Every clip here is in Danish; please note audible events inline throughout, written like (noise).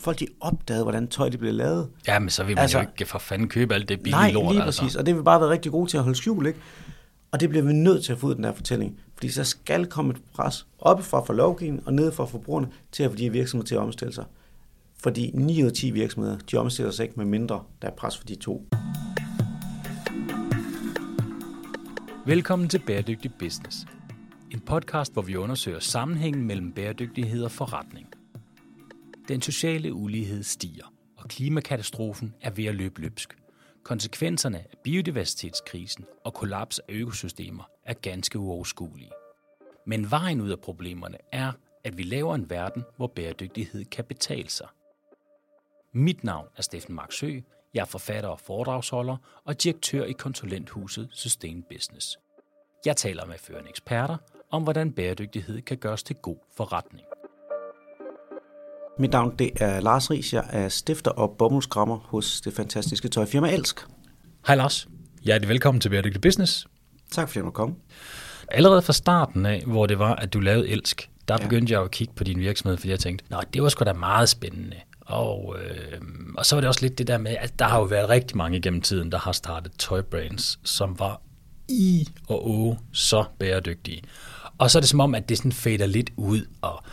folk de opdagede, hvordan tøj det blev lavet. Ja, men så vil man Altså- altså, jo ikke for fanden købe alt det billige Nej, lort. lige altså. præcis. Og det har vi bare været rigtig gode til at holde skjul, ikke? Og det bliver vi nødt til at få ud af den der fortælling. Fordi så skal komme et pres oppefra for lovgivningen og nede fra forbrugerne til at få de her virksomheder til at omstille sig. Fordi 9 ud af 10 virksomheder, de omstiller sig ikke med mindre, der er pres for de to. Velkommen til Bæredygtig Business. En podcast, hvor vi undersøger sammenhængen mellem bæredygtighed og forretning. Den sociale ulighed stiger, og klimakatastrofen er ved at løbe løbsk. Konsekvenserne af biodiversitetskrisen og kollaps af økosystemer er ganske uoverskuelige. Men vejen ud af problemerne er, at vi laver en verden, hvor bæredygtighed kan betale sig. Mit navn er Steffen Marksø. Jeg er forfatter og foredragsholder og direktør i konsulenthuset Sustain Business. Jeg taler med førende eksperter om, hvordan bæredygtighed kan gøres til god forretning. Mit navn det er Lars Ries. Jeg er stifter og bomuldskrammer hos det fantastiske tøjfirma Elsk. Hej Lars. Hjertelig velkommen til Bæredygtig Business. Tak fordi du kom. Allerede fra starten af, hvor det var, at du lavede Elsk, der Ja. begyndte jeg at kigge på din virksomhed, fordi jeg tænkte, nå, det var sgu da meget spændende. Og, øh, og så var det også lidt det der med, at der har jo været rigtig mange igennem tiden, der har startet tøjbrands, som var i og å så bæredygtige. Og så er det som om, at det sådan fader lidt ud, og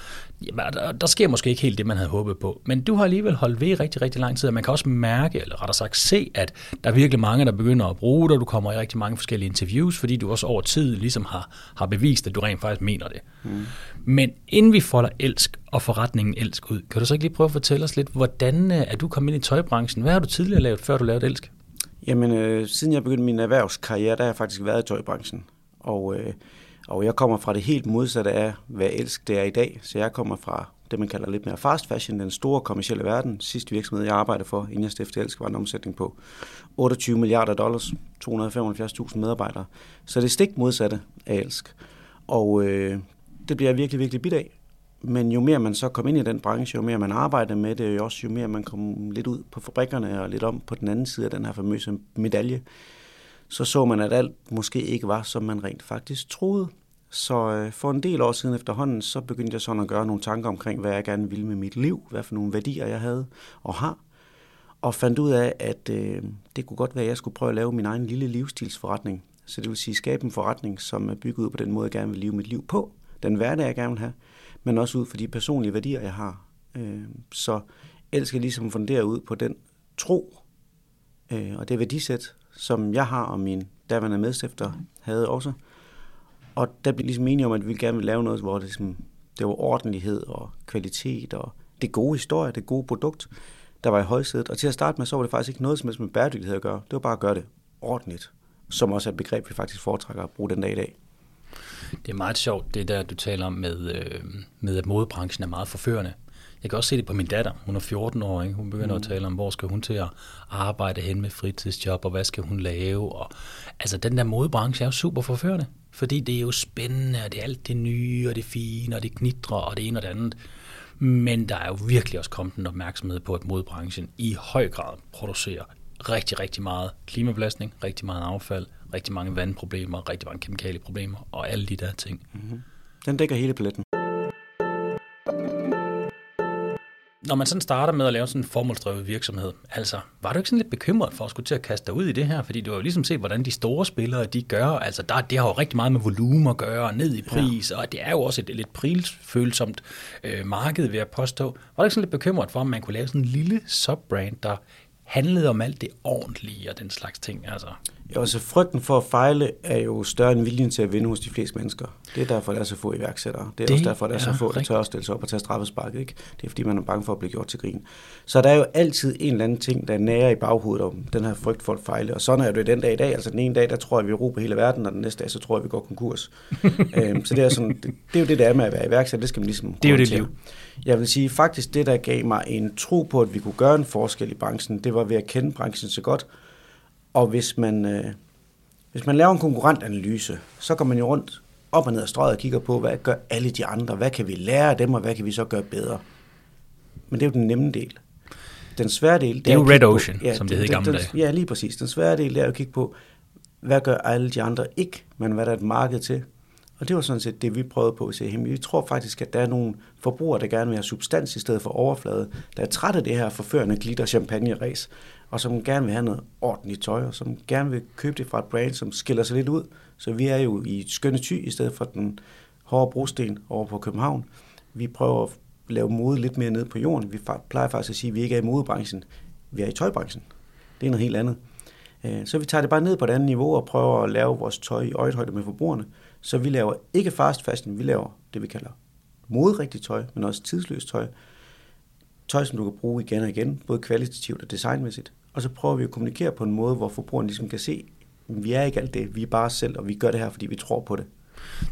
jamen, der, der sker måske ikke helt det, man havde håbet på. Men du har alligevel holdt ved rigtig, rigtig lang tid, og man kan også mærke, eller rettere sagt se, at der er virkelig mange, der begynder at bruge dig. Du kommer i rigtig mange forskellige interviews, fordi du også over tid ligesom har, har bevist, at du rent faktisk mener det. Mm. Men inden vi folder elsk og forretningen elsk ud, kan du så ikke lige prøve at fortælle os lidt, hvordan øh, er du kommet ind i tøjbranchen? Hvad har du tidligere lavet, før du lavede elsk? Jamen, øh, siden jeg begyndte min erhvervskarriere, der har jeg faktisk været i tøjbranchen. Og, øh, og jeg kommer fra det helt modsatte af, hvad Elsk det er i dag. Så jeg kommer fra det, man kalder lidt mere fast fashion, den store kommercielle verden. Sidste virksomhed, jeg arbejdede for, inden jeg stiftede Elsk, var en omsætning på 28 milliarder dollars, 275.000 medarbejdere. Så det er stik modsatte af Elsk. Og øh, det bliver jeg virkelig, virkelig bit af. Men jo mere man så kom ind i den branche, jo mere man arbejder med det, jo også jo mere man kom lidt ud på fabrikkerne og lidt om på den anden side af den her famøse medalje, så så man, at alt måske ikke var, som man rent faktisk troede. Så øh, for en del år siden efterhånden, så begyndte jeg sådan at gøre nogle tanker omkring, hvad jeg gerne ville med mit liv, hvad for nogle værdier jeg havde og har, og fandt ud af, at øh, det kunne godt være, at jeg skulle prøve at lave min egen lille livsstilsforretning. Så det vil sige skabe en forretning, som er bygget ud på den måde, jeg gerne vil leve mit liv på, den hverdag, jeg gerne vil have, men også ud for de personlige værdier, jeg har. Øh, så elsker ligesom fundere ud på den tro øh, og det værdisæt, som jeg har og min daværende medstifter havde også. Og der blev ligesom enige om, at vi gerne ville lave noget, hvor det, ligesom, det var ordentlighed og kvalitet og det gode historie, det gode produkt, der var i højsædet. Og til at starte med, så var det faktisk ikke noget som helst med bæredygtighed at gøre. Det var bare at gøre det ordentligt, som også er et begreb, vi faktisk foretrækker at bruge den dag i dag. Det er meget sjovt, det der, du taler om med, øh, med at modebranchen er meget forførende. Jeg kan også se det på min datter. Hun er 14 år. Ikke? Hun begynder mm. at tale om, hvor skal hun til at arbejde hen med fritidsjob, og hvad skal hun lave. Og, altså, den der modebranche er jo super forførende. Fordi det er jo spændende, og det er alt det nye, og det fine, og det knitrer, og det ene og det andet. Men der er jo virkelig også kommet en opmærksomhed på, at modebranchen i høj grad producerer rigtig, rigtig meget klimabelastning, rigtig meget affald, rigtig mange vandproblemer, rigtig mange kemikalieproblemer, og alle de der ting. Den dækker hele paletten. Når man sådan starter med at lave sådan en formålsdrevet virksomhed, altså, var du ikke sådan lidt bekymret for at skulle til at kaste dig ud i det her? Fordi du har jo ligesom set, hvordan de store spillere, de gør, altså der, det har jo rigtig meget med volumen at gøre, og ned i pris, ja. og det er jo også et lidt prisfølsomt øh, marked, vil jeg påstå. Var du ikke sådan lidt bekymret for, om man kunne lave sådan en lille subbrand, der handlede om alt det ordentlige og den slags ting, altså? Ja, altså frygten for at fejle er jo større end viljen til at vinde hos de fleste mennesker. Det er derfor, der er så få iværksættere. Det er Det også derfor, der er så få, der tør at stille sig op og tage straffesparket. Ikke? Det er fordi, man er bange for at blive gjort til grin. Så der er jo altid en eller anden ting, der nærer i baghovedet om den her frygt for at fejle. Og sådan er det den dag i dag. Altså den ene dag, der tror jeg, vi råber hele verden, og den næste dag, så tror jeg, vi går konkurs. (laughs) øhm, så det er, sådan, det, det, er jo det, der er med at være iværksætter. Det skal man ligesom Det er jo det håndtere. Jeg vil sige, faktisk det, der gav mig en tro på, at vi kunne gøre en forskel i branchen, det var ved at kende branchen så godt. Og hvis man, øh, hvis man laver en konkurrentanalyse, så går man jo rundt op og ned ad strøget og kigger på, hvad gør alle de andre, hvad kan vi lære af dem, og hvad kan vi så gøre bedre. Men det er jo den nemme del. Den svære del... Det er jo at Red kigge på- Ocean, som det hed i gamle den, dage. Ja, lige præcis. Den svære del det er jo at kigge på, hvad gør alle de andre ikke, men hvad der er et marked til. Og det var sådan set det, vi prøvede på at se. Vi tror faktisk, at der er nogle forbrugere, der gerne vil have substans i stedet for overflade, der er træt af det her forførende glitter champagne race og som gerne vil have noget ordentligt tøj, og som gerne vil købe det fra et brand, som skiller sig lidt ud. Så vi er jo i skønne ty, i stedet for den hårde brosten over på København. Vi prøver at lave mode lidt mere ned på jorden. Vi plejer faktisk at sige, at vi ikke er i modebranchen, vi er i tøjbranchen. Det er noget helt andet. Øh, så vi tager det bare ned på et andet niveau og prøver at lave vores tøj i øjethøjde med forbrugerne. Så vi laver ikke fast fashion, vi laver det, vi kalder moderigtigt tøj, men også tidsløst tøj. Tøj, som du kan bruge igen og igen, både kvalitativt og designmæssigt. Og så prøver vi at kommunikere på en måde, hvor forbrugeren ligesom kan se, at vi er ikke alt det, vi er bare os selv, og vi gør det her, fordi vi tror på det.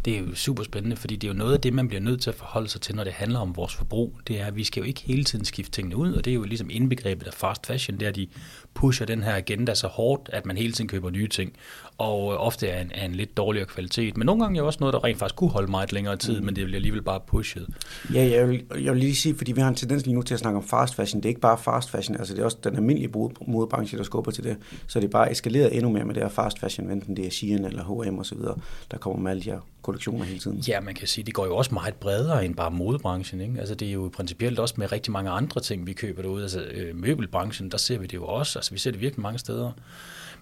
Det er jo super spændende, fordi det er jo noget af det, man bliver nødt til at forholde sig til, når det handler om vores forbrug. Det er, at vi skal jo ikke hele tiden skifte tingene ud, og det er jo ligesom indbegrebet af fast fashion, der de pusher den her agenda så hårdt, at man hele tiden køber nye ting, og øh, ofte er en, er en lidt dårligere kvalitet. Men nogle gange er også noget, der rent faktisk kunne holde meget længere tid, mm. men det bliver alligevel bare pushet. Ja, jeg vil, jeg vil lige sige, fordi vi har en tendens lige nu til at snakke om fast fashion. Det er ikke bare fast fashion, altså det er også den almindelige modebranche, der skubber til det. Så det er bare eskaleret endnu mere med det her fast fashion, enten det er Shein eller H&M osv., der kommer med alle de her kollektioner hele tiden. Ja, man kan sige, det går jo også meget bredere end bare modebranchen. Ikke? Altså, det er jo principielt også med rigtig mange andre ting, vi køber derude. Altså, øh, møbelbranchen, der ser vi det jo også. Altså, vi ser det virkelig mange steder.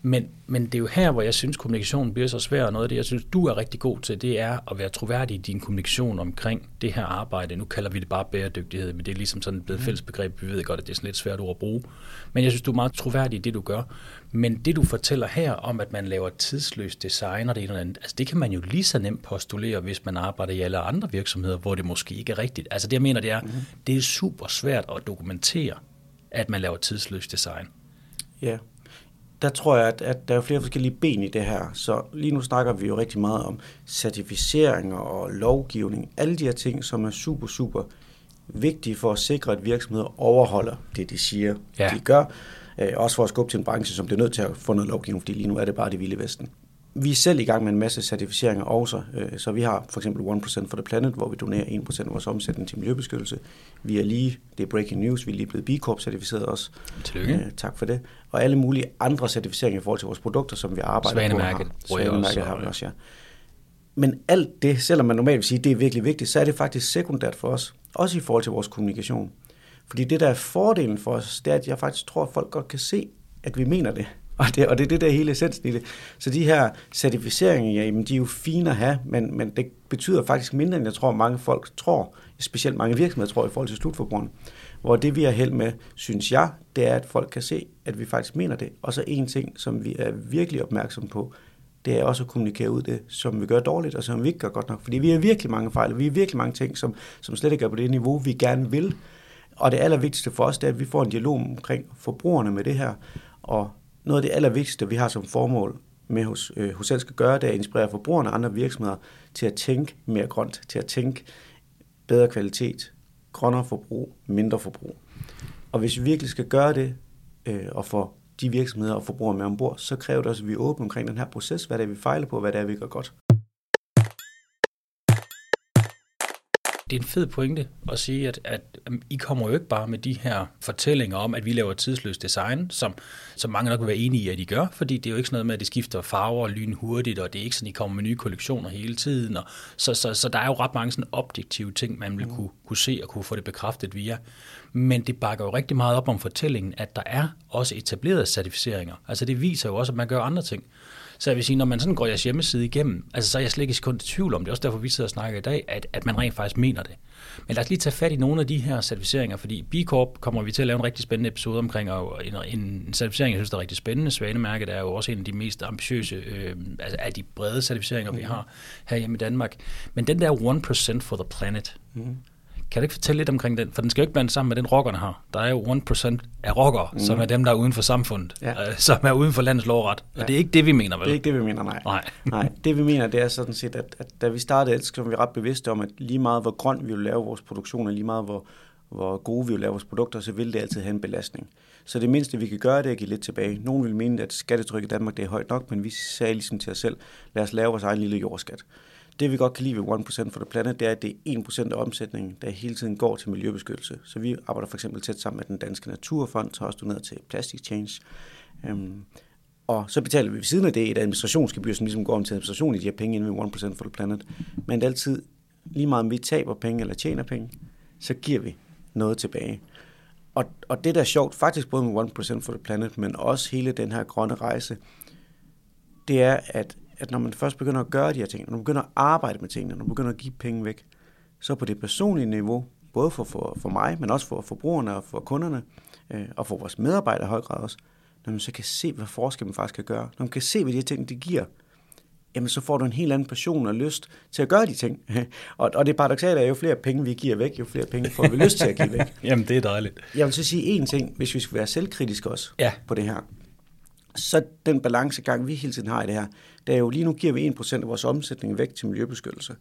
Men, men det er jo her, hvor jeg synes, kommunikationen bliver så svær, og noget af det, jeg synes, du er rigtig god til, det er at være troværdig i din kommunikation omkring det her arbejde. Nu kalder vi det bare bæredygtighed, men det er ligesom sådan et blevet mm. fælles begreb. Vi ved godt, at det er sådan lidt svært ord at bruge. Men jeg synes, du er meget troværdig i det, du gør. Men det, du fortæller her om, at man laver tidsløst design og det ene eller andet, altså det kan man jo lige så nemt postulere, hvis man arbejder i alle andre virksomheder, hvor det måske ikke er rigtigt. Altså det, jeg mener, det er, mm. det er super svært at dokumentere, at man laver tidsløst design. Ja, der tror jeg, at, at der er flere forskellige ben i det her. Så lige nu snakker vi jo rigtig meget om certificeringer og lovgivning. Alle de her ting, som er super, super vigtige for at sikre, at virksomheder overholder det, de siger, ja. de gør. Øh, også for at skubbe til en branche, som bliver nødt til at få noget lovgivning, fordi lige nu er det bare det vilde vesten. Vi er selv i gang med en masse certificeringer også, øh, så vi har for eksempel 1% for the Planet, hvor vi donerer 1% af vores omsætning til miljøbeskyttelse. Vi er lige, det er breaking news, vi er lige blevet B Corp certificeret også. Tillykke. Øh, tak for det. Og alle mulige andre certificeringer i forhold til vores produkter, som vi arbejder Svanemærket. på. Svanemærket har vi også, ja. Men alt det, selvom man normalt vil sige, at det er virkelig vigtigt, så er det faktisk sekundært for os. Også i forhold til vores kommunikation. Fordi det, der er fordelen for os, det er, at jeg faktisk tror, at folk godt kan se, at vi mener det. Og det, og det er det, der hele essensen i det. Så de her certificeringer, ja, jamen, de er jo fine at have, men, men det betyder faktisk mindre, end jeg tror, mange folk tror. Specielt mange virksomheder tror i forhold til slutforbrugeren. Hvor det, vi har held med, synes jeg, det er, at folk kan se, at vi faktisk mener det. Og så en ting, som vi er virkelig opmærksom på, det er også at kommunikere ud det, som vi gør dårligt, og som vi ikke gør godt nok. Fordi vi har virkelig mange fejl, vi har virkelig mange ting, som, som slet ikke er på det niveau, vi gerne vil. Og det allervigtigste for os, det er, at vi får en dialog omkring forbrugerne med det her, og noget af det allervigtigste, vi har som formål med hos, øh, hos selv skal gøre, det er at inspirere forbrugerne og andre virksomheder til at tænke mere grønt, til at tænke bedre kvalitet, grønnere forbrug, mindre forbrug. Og hvis vi virkelig skal gøre det, øh, og få de virksomheder og forbrugere med ombord, så kræver det også, at vi er åbne omkring den her proces, hvad det er, vi fejler på, hvad det er, vi gør godt. Det er en fed pointe at sige, at, at I kommer jo ikke bare med de her fortællinger om, at vi laver tidsløst design, som, som mange nok vil være enige i, at I gør, fordi det er jo ikke sådan noget med, at det skifter farver lyn hurtigt, og det er ikke sådan, at I kommer med nye kollektioner hele tiden. Og så, så, så der er jo ret mange sådan objektive ting, man vil mm. kunne, kunne se og kunne få det bekræftet via. Men det bakker jo rigtig meget op om fortællingen, at der er også etablerede certificeringer. Altså det viser jo også, at man gør andre ting. Så jeg vil sige, når man sådan går jeres hjemmeside igennem, altså så er jeg slet ikke kun i tvivl om, det er også derfor, vi sidder og snakker i dag, at, at man rent faktisk mener det. Men lad os lige tage fat i nogle af de her certificeringer, fordi B Corp kommer vi til at lave en rigtig spændende episode omkring, og en, en certificering, jeg synes, der er rigtig spændende. Svanemærket er jo også en af de mest ambitiøse, øh, altså af de brede certificeringer, mm. vi har her hjemme i Danmark. Men den der 1% for the planet, mm kan du ikke fortælle lidt omkring den? For den skal jo ikke blande sammen med den, rockerne har. Der er jo 1% af rockere, mm. som er dem, der er uden for samfundet, ja. øh, som er uden for landets lovret. Ja. Og det er ikke det, vi mener, vel? Det er ikke det, vi mener, nej. Nej, (laughs) nej det vi mener, det er sådan set, at, at da vi startede, så var vi ret bevidste om, at lige meget hvor grøn vi vil lave vores produktion, og lige meget hvor, hvor gode vi vil lave vores produkter, så vil det altid have en belastning. Så det mindste, vi kan gøre, det er at give lidt tilbage. Nogle vil mene, at skattetrykket i Danmark det er højt nok, men vi sagde ligesom til os selv, lad os lave vores egen lille jordskat. Det vi godt kan lide ved 1% for the Planet, det er, at det er 1% af omsætningen, der hele tiden går til miljøbeskyttelse. Så vi arbejder for eksempel tæt sammen med den danske Naturfond, så også doneret til Plastic Change. Øhm, Og så betaler vi ved siden af det et administrationsgebyr, som ligesom går om til administration i de her penge inden ved 1% for the planet. Men det er altid lige meget om vi taber penge eller tjener penge, så giver vi noget tilbage. Og, og det der er sjovt, faktisk både med 1% for the planet, men også hele den her grønne rejse, det er, at, at når man først begynder at gøre de her ting, når man begynder at arbejde med tingene, når man begynder at give penge væk, så på det personlige niveau, både for, for, for mig, men også for forbrugerne og for kunderne, øh, og for vores medarbejdere i høj grad også, når man så kan se, hvad forskel man faktisk kan gøre, når man kan se, hvad de her ting de giver, jamen så får du en helt anden passion og lyst til at gøre de ting. (laughs) og, og det paradoxale er, jo flere penge vi giver væk, jo flere penge får vi lyst til at give væk. (laughs) jamen det er dejligt. Jeg vil så sige én ting, hvis vi skal være selvkritiske også ja. på det her. Så den balancegang, vi hele tiden har i det her, det er jo lige nu giver vi 1% af vores omsætning væk til miljøbeskyttelse.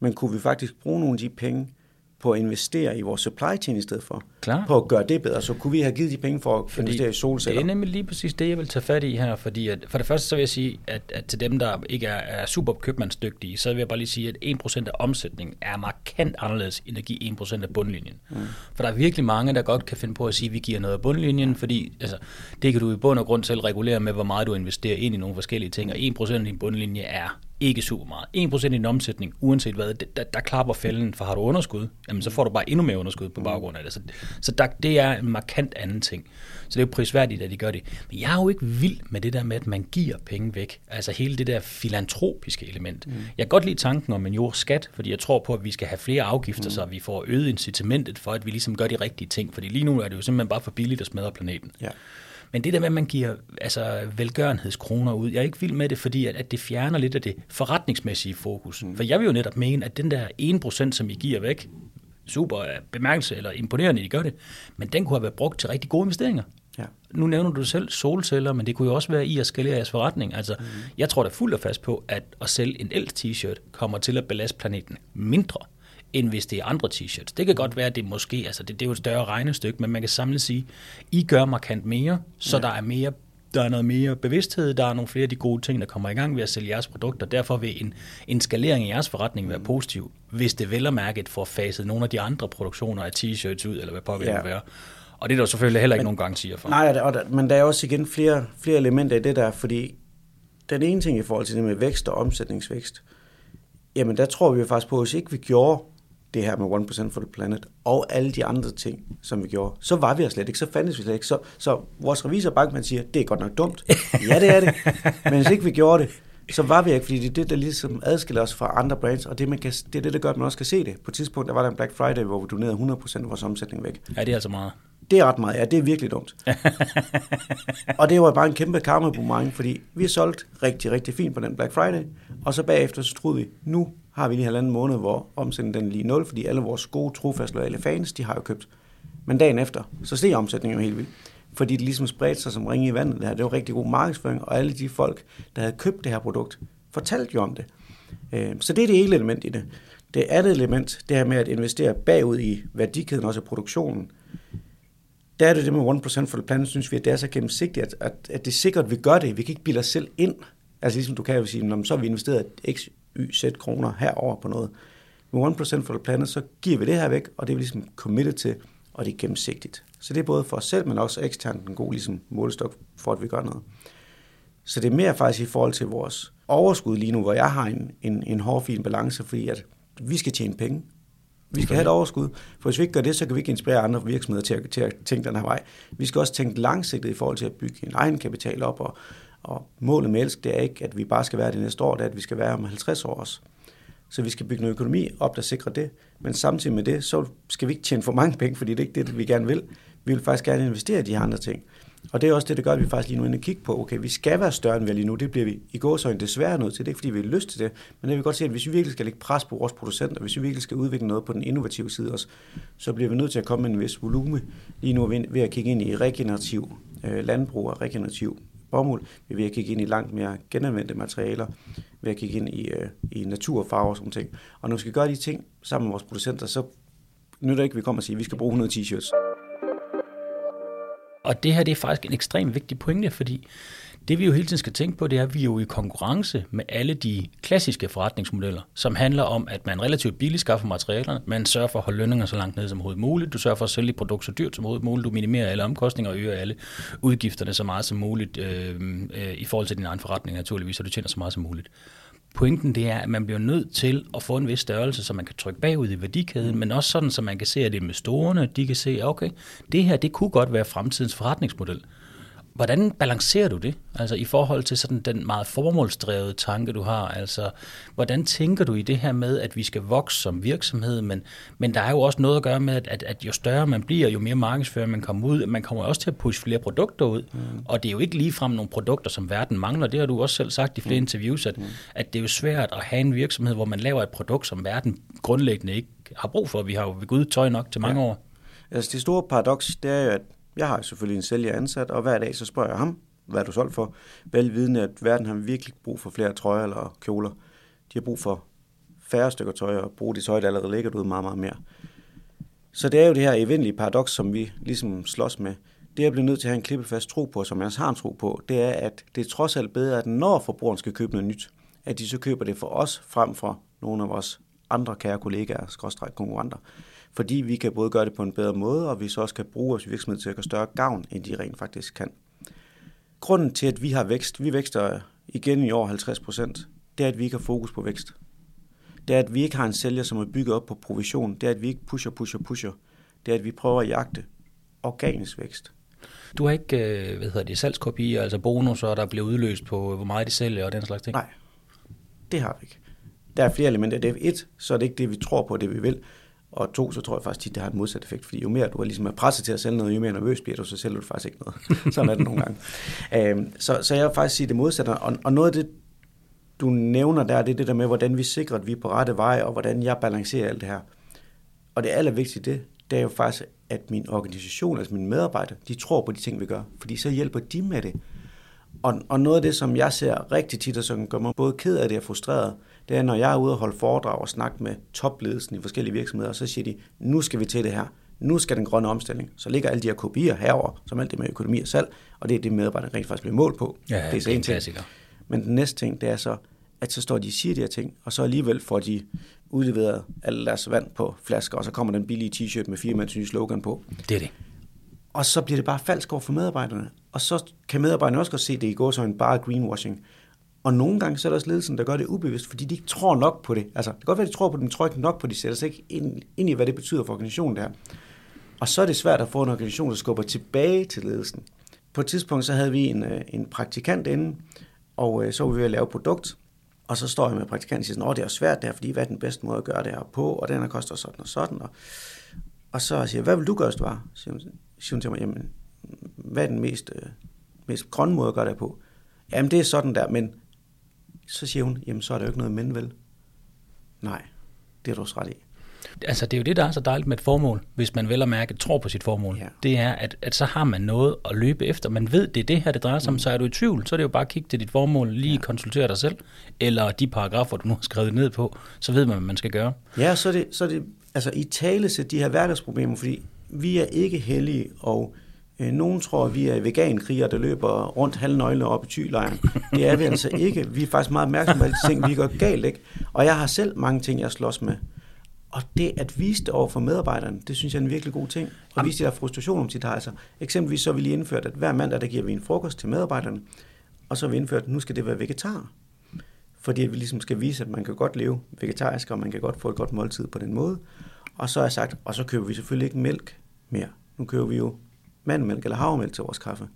Men kunne vi faktisk bruge nogle af de penge på at investere i vores supply chain i stedet for. Klar. På at gøre det bedre. Så kunne vi have givet de penge for at fordi investere i solceller. Det er nemlig lige præcis det, jeg vil tage fat i her. Fordi at, for det første så vil jeg sige, at, at til dem, der ikke er, er super købmandsdygtige, så vil jeg bare lige sige, at 1% af omsætningen er markant anderledes end at give 1% af bundlinjen. Mm. For der er virkelig mange, der godt kan finde på at sige, at vi giver noget af bundlinjen, fordi altså, det kan du i bund og grund selv regulere med, hvor meget du investerer ind i nogle forskellige ting, og 1% af din bundlinje er ikke super meget. 1% i en omsætning, uanset hvad, der, der klapper fælden, for har du underskud, jamen så får du bare endnu mere underskud på baggrund af det. Så, så der, det er en markant anden ting. Så det er jo prisværdigt, at de gør det. Men jeg er jo ikke vild med det der med, at man giver penge væk. Altså hele det der filantropiske element. Mm. Jeg kan godt lide tanken om en jordskat, fordi jeg tror på, at vi skal have flere afgifter, mm. så vi får øget incitamentet for, at vi ligesom gør de rigtige ting. Fordi lige nu er det jo simpelthen bare for billigt at smadre planeten. Ja. Men det der med, at man giver altså, velgørenhedskroner ud, jeg er ikke vild med det, fordi at, at det fjerner lidt af det forretningsmæssige fokus. Mm. For jeg vil jo netop mene, at den der 1%, som I giver væk, super bemærkelse eller imponerende, I gør det, men den kunne have været brugt til rigtig gode investeringer. Ja. Nu nævner du selv solceller, men det kunne jo også være i at skalere jeres forretning. Altså, mm. Jeg tror da fuldt og fast på, at at sælge en el t-shirt kommer til at belaste planeten mindre, end hvis det er andre t-shirts. Det kan godt være, at det måske, altså det, det er jo et større regnestykke, men man kan samlet sige, I gør markant mere, så ja. der er mere der er noget mere bevidsthed, der er nogle flere af de gode ting, der kommer i gang ved at sælge jeres produkter. Derfor vil en, en skalering i jeres forretning være positiv, hvis det vel og mærket får faset nogle af de andre produktioner af t-shirts ud, eller hvad på ja. være. Og det er der selvfølgelig heller ikke men, nogen garantier for. Nej, og der, men der er også igen flere, flere elementer i det der, fordi den ene ting i forhold til det med vækst og omsætningsvækst, jamen der tror vi jo faktisk på, at hvis ikke vi gjorde det her med 1% for the planet, og alle de andre ting, som vi gjorde, så var vi slet ikke, så fandtes vi slet ikke. Så, så vores revisor bankmand siger, det er godt nok dumt. (laughs) ja, det er det. Men hvis ikke vi gjorde det, så var vi ikke, fordi det er det, der ligesom adskiller os fra andre brands, og det, man kan, det er det, der gør, at man også kan se det. På et tidspunkt, der var der en Black Friday, hvor vi donerede 100% af vores omsætning væk. Ja, det er altså meget. Det er ret meget, ja, det er virkelig dumt. (laughs) og det var bare en kæmpe karma boomerang, fordi vi har solgt rigtig, rigtig fint på den Black Friday, og så bagefter så troede vi, nu har vi lige halvanden måned, hvor omsætningen den lige nul, fordi alle vores gode, trofaste, loyale fans, de har jo købt. Men dagen efter, så steg omsætningen jo helt vildt. Fordi det ligesom spredte sig som ringe i vandet. Det, her. det var rigtig god markedsføring, og alle de folk, der havde købt det her produkt, fortalte jo om det. Øh, så det er det ene element i det. Det andet element, det her med at investere bagud i værdikæden, også i produktionen, der er det det med 1% for the planet, synes vi, at det er så gennemsigtigt, at, at, at det er sikkert, at vi gør det. Vi kan ikke bilde os selv ind. Altså ligesom du kan jo sige, så har vi investeret x, y, z kroner herover på noget. Med 1% for the planet, så giver vi det her væk, og det er vi ligesom committed til, og det er gennemsigtigt. Så det er både for os selv, men også eksternt en god ligesom, målestok for, at vi gør noget. Så det er mere faktisk i forhold til vores overskud lige nu, hvor jeg har en, en, en hård, fin balance, fordi at vi skal tjene penge. Vi skal have et overskud, for hvis vi ikke gør det, så kan vi ikke inspirere andre virksomheder til at, til at tænke den her vej. Vi skal også tænke langsigtet i forhold til at bygge en egen kapital op, og, og målet med Elsk, det er ikke, at vi bare skal være det næste år, det er, at vi skal være om 50 år også. Så vi skal bygge noget økonomi op, der sikrer det. Men samtidig med det, så skal vi ikke tjene for mange penge, fordi det er ikke det, vi gerne vil. Vi vil faktisk gerne investere i de her andre ting. Og det er også det, der gør, at vi faktisk lige nu inde og kigge på, okay, vi skal være større, end vi er lige nu. Det bliver vi i går så desværre nødt til. Det er ikke, fordi vi har lyst til det, men det vil godt se, at hvis vi virkelig skal lægge pres på vores producenter, hvis vi virkelig skal udvikle noget på den innovative side også, så bliver vi nødt til at komme med en vis volume. Lige nu ved at kigge ind i regenerativ øh, landbrug og regenerativ bomuld. Vi er ved at kigge ind i langt mere genanvendte materialer, ved at kigge ind i, øh, i naturfarver og sådan ting. Og når vi skal gøre de ting sammen med vores producenter, så nytter ikke, at vi kommer og siger, at vi skal bruge 100 t-shirts. Og det her det er faktisk en ekstremt vigtig pointe, fordi det vi jo hele tiden skal tænke på, det er, at vi er jo i konkurrence med alle de klassiske forretningsmodeller, som handler om, at man relativt billigt skaffer materialerne, man sørger for at holde lønninger så langt ned som overhovedet muligt, du sørger for at sælge produkter så dyrt som overhovedet muligt, du minimerer alle omkostninger og øger alle udgifterne så meget som muligt øh, øh, i forhold til din egen forretning naturligvis, så du tjener så meget som muligt. Pointen det er, at man bliver nødt til at få en vis størrelse, så man kan trykke bagud i værdikæden, men også sådan, så man kan se, at investorerne de kan se, okay, det her det kunne godt være fremtidens forretningsmodel. Hvordan balancerer du det, altså i forhold til sådan den meget formålsdrevet tanke, du har? Altså, hvordan tænker du i det her med, at vi skal vokse som virksomhed, men, men der er jo også noget at gøre med, at, at jo større man bliver, jo mere markedsfører man kommer ud, man kommer også til at pushe flere produkter ud, mm. og det er jo ikke ligefrem nogle produkter, som verden mangler. Det har du også selv sagt i flere mm. interviews, at, mm. at det er jo svært at have en virksomhed, hvor man laver et produkt, som verden grundlæggende ikke har brug for. Vi har jo ved Gud tøj nok til mange ja. år. Altså det store paradoks, det er jo, at jeg har selvfølgelig en sælger ansat, og hver dag så spørger jeg ham, hvad er du solgt for? Velvidende, at verden har virkelig brug for flere trøjer eller kjoler. De har brug for færre stykker tøj, og bruge det tøj, der allerede ligger ud meget, meget mere. Så det er jo det her eventlige paradoks, som vi ligesom slås med. Det, jeg bliver nødt til at have en klippefast tro på, som jeg også har en tro på, det er, at det er trods alt bedre, at når forbrugeren skal købe noget nyt, at de så køber det for os, frem for nogle af vores andre kære kollegaer, skråstræk konkurrenter fordi vi kan både gøre det på en bedre måde, og vi så også kan bruge vores virksomhed til at gøre større gavn, end de rent faktisk kan. Grunden til, at vi har vækst, vi vækster igen i år 50 procent, det er, at vi ikke har fokus på vækst. Det er, at vi ikke har en sælger, som er bygget op på provision. Det er, at vi ikke pusher, pusher, pusher. Det er, at vi prøver at jagte organisk vækst. Du har ikke, øh, hvad hedder det, salgskopier, altså bonusser, der bliver udløst på, hvor meget de sælger og den slags ting? Nej, det har vi ikke. Der er flere elementer. Det er et, så er det ikke det, vi tror på, det vi vil. Og to, så tror jeg faktisk, tit, det har en modsat effekt, fordi jo mere du er ligesom er presset til at sælge noget, jo mere nervøs bliver du, så sælger du faktisk ikke noget. (laughs) Sådan er det nogle gange. Øhm, så, så jeg vil faktisk sige det modsatte. Og, og noget af det, du nævner der, det er det der med, hvordan vi sikrer, at vi er på rette vej, og hvordan jeg balancerer alt det her. Og det allervigtigste, det, det er jo faktisk, at min organisation, altså mine medarbejdere, de tror på de ting, vi gør, fordi så hjælper de med det. Og, og noget af det, som jeg ser rigtig tit, og som gør mig både ked af det og frustreret, det er, når jeg er ude og holde foredrag og snakke med topledelsen i forskellige virksomheder, så siger de, nu skal vi til det her. Nu skal den grønne omstilling. Så ligger alle de her kopier herover, som alt det med økonomi og salg, og det er det, medarbejderne rent faktisk bliver målt på. Ja, det er, det er en ting. Men den næste ting, det er så, at så står de og siger de her ting, og så alligevel får de udleveret alle deres vand på flasker, og så kommer den billige t-shirt med firmaets nye slogan på. Det er det. Og så bliver det bare falsk over for medarbejderne. Og så kan medarbejderne også godt se, at det i går så en bare greenwashing. Og nogle gange så er der også ledelsen, der gør det ubevidst, fordi de ikke tror nok på det. Altså, det kan godt være, at de tror på det, men tror ikke nok på det. De sætter sig ikke ind, ind i, hvad det betyder for organisationen der. Og så er det svært at få en organisation, der skubber tilbage til ledelsen. På et tidspunkt så havde vi en, øh, en praktikant inde, og øh, så var vi ved at lave produkt, og så står jeg med praktikanten og siger, at det er svært der, fordi hvad er den bedste måde at gøre det her på, og den her koster sådan og sådan. Og, og så siger jeg, hvad vil du gøre, hvis du var? Så siger hun til mig, jamen, hvad er den mest, øh, mest grønne måde at gøre det på? Jamen, det er sådan der, men så siger hun, jamen så er der jo ikke noget men vel. Nej, det er du også ret i. Altså det er jo det, der er så dejligt med et formål, hvis man vel og mærke tror på sit formål. Ja. Det er, at, at så har man noget at løbe efter. Man ved, det er det her, det drejer sig om. Mm. Så er du i tvivl, så er det jo bare at kigge til dit formål, lige ja. konsultere dig selv, eller de paragrafer, du nu har skrevet ned på, så ved man, hvad man skal gøre. Ja, så er det, så er det altså i tale til de her hverdagsproblemer, fordi vi er ikke heldige, og Øh, nogen tror, at vi er vegankrigere, der løber rundt halvnøgle op i tylejren. Det er vi altså ikke. Vi er faktisk meget opmærksomme på alle de ting, vi gør galt. Ikke? Og jeg har selv mange ting, jeg slås med. Og det at vise det over for medarbejderne, det synes jeg er en virkelig god ting. Og vise de der frustration om sit altså. Eksempelvis så har vi lige indført, at hver mandag, der giver vi en frokost til medarbejderne. Og så har vi indført, at nu skal det være vegetar. Fordi vi ligesom skal vise, at man kan godt leve vegetarisk, og man kan godt få et godt måltid på den måde. Og så har jeg sagt, og så køber vi selvfølgelig ikke mælk mere. Nu køber vi jo mandmælk eller havremælk til vores kaffe.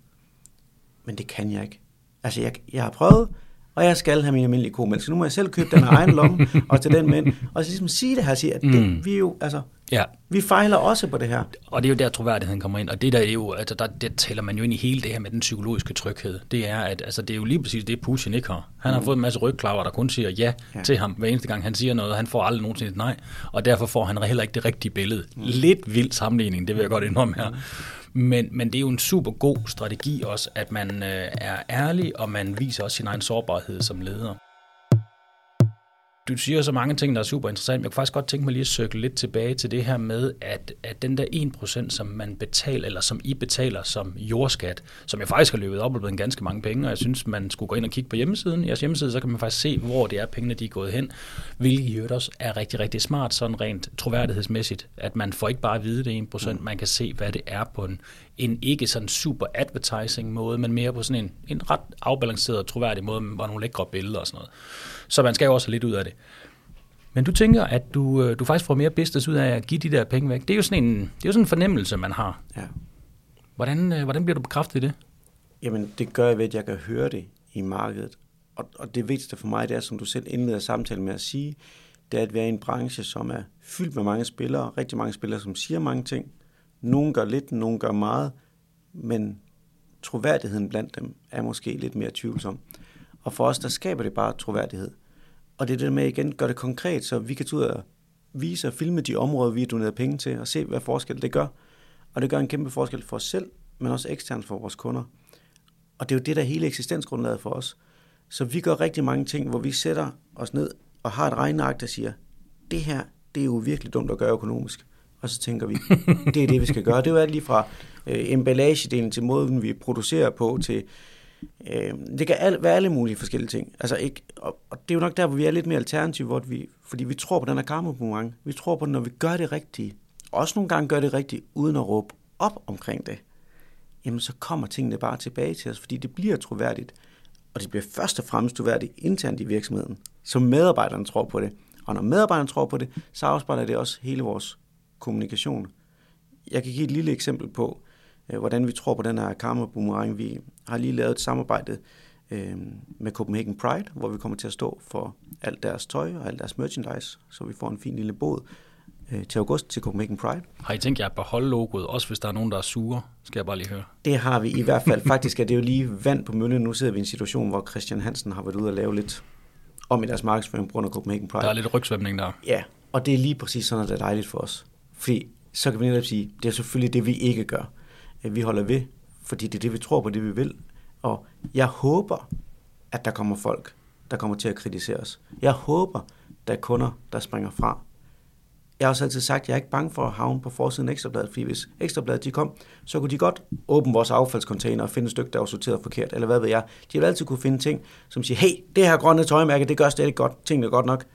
Men det kan jeg ikke. Altså, jeg, jeg har prøvet, og jeg skal have min almindelige komælk. Så nu må jeg selv købe den af egen lomme, (laughs) og til den mænd. Og så ligesom sige det her, sige, at det, mm. vi jo, altså, ja. vi fejler også på det her. Og det er jo der, troværdigheden kommer ind. Og det der er jo, altså, der, der tæller man jo ind i hele det her med den psykologiske tryghed. Det er, at altså, det er jo lige præcis det, Putin ikke har. Han har mm. fået en masse rygklaver, der kun siger ja, ja til ham hver eneste gang, han siger noget, og han får aldrig nogensinde nej. Og derfor får han heller ikke det rigtige billede. Mm. Lidt vild sammenligning, det vil jeg godt indrømme her. Mm. Men, men det er jo en super god strategi også, at man øh, er ærlig, og man viser også sin egen sårbarhed som leder du siger så mange ting, der er super interessant. Jeg kunne faktisk godt tænke mig lige at søge lidt tilbage til det her med, at, at den der 1%, som man betaler, eller som I betaler som jordskat, som jeg faktisk har løbet op og blevet ganske mange penge, og jeg synes, man skulle gå ind og kigge på hjemmesiden. I jeres hjemmeside, så kan man faktisk se, hvor det er, pengene de er gået hen, hvilket i øvrigt også er rigtig, rigtig smart, sådan rent troværdighedsmæssigt, at man får ikke bare at vide det 1%, mm. man kan se, hvad det er på en, en ikke sådan super advertising måde, men mere på sådan en, en ret afbalanceret og troværdig måde, med nogle lækre billeder og sådan noget. Så man skal jo også have lidt ud af det. Men du tænker, at du, øh, du faktisk får mere business ud af at give de der penge væk. Det er jo sådan en, det er jo sådan en fornemmelse, man har. Ja. Hvordan, øh, hvordan bliver du bekræftet i det? Jamen, det gør jeg ved, at jeg kan høre det i markedet. Og, og det vigtigste for mig, det er, som du selv indleder samtalen med at sige, det er at være i en branche, som er fyldt med mange spillere, rigtig mange spillere, som siger mange ting. Nogle gør lidt, nogle gør meget, men troværdigheden blandt dem er måske lidt mere tvivlsom. Og for os, der skaber det bare troværdighed. Og det er det med igen, gør det konkret, så vi kan tage ud og vise og filme de områder, vi har doneret penge til, og se, hvad forskel det gør. Og det gør en kæmpe forskel for os selv, men også eksternt for vores kunder. Og det er jo det, der er hele eksistensgrundlaget for os. Så vi gør rigtig mange ting, hvor vi sætter os ned og har et regneark, der siger, det her, det er jo virkelig dumt at gøre økonomisk. Og så tænker vi, det er det, vi skal gøre. Det er jo alt lige fra øh, emballagedelen til måden, vi producerer på, til øh, det kan al, være alle mulige forskellige ting. Altså ikke, og, og, det er jo nok der, hvor vi er lidt mere alternative, hvor vi, fordi vi tror på den her karma Vi tror på, når vi gør det rigtige, også nogle gange gør det rigtigt, uden at råbe op omkring det, jamen så kommer tingene bare tilbage til os, fordi det bliver troværdigt. Og det bliver først og fremmest troværdigt internt i virksomheden, så medarbejderne tror på det. Og når medarbejderne tror på det, så afspejler det også hele vores kommunikation. Jeg kan give et lille eksempel på, øh, hvordan vi tror på den her karma boomerang. Vi har lige lavet et samarbejde øh, med Copenhagen Pride, hvor vi kommer til at stå for alt deres tøj og alt deres merchandise, så vi får en fin lille båd øh, til august til Copenhagen Pride. Har I tænkt jer at beholde logoet, også hvis der er nogen, der er sure? Skal jeg bare lige høre. Det har vi i hvert fald. Faktisk er det jo lige vand på møllen. Nu sidder vi i en situation, hvor Christian Hansen har været ude og lave lidt om i deres markedsføring på grund af Copenhagen Pride. Der er lidt rygsvømning der. Ja, og det er lige præcis sådan, at det er dejligt for os. Fordi så kan vi netop sige, det er selvfølgelig det, vi ikke gør. Vi holder ved, fordi det er det, vi tror på, det vi vil. Og jeg håber, at der kommer folk, der kommer til at kritisere os. Jeg håber, der er kunder, der springer fra. Jeg har også altid sagt, at jeg er ikke bange for at havne på forsiden af Ekstrabladet, fordi hvis Ekstrabladet de kom, så kunne de godt åbne vores affaldscontainer og finde et stykke, der var sorteret forkert, eller hvad ved jeg. De vil altid kunne finde ting, som siger, hey, det her grønne tøjmærke, det gør stadig godt, tingene er godt nok.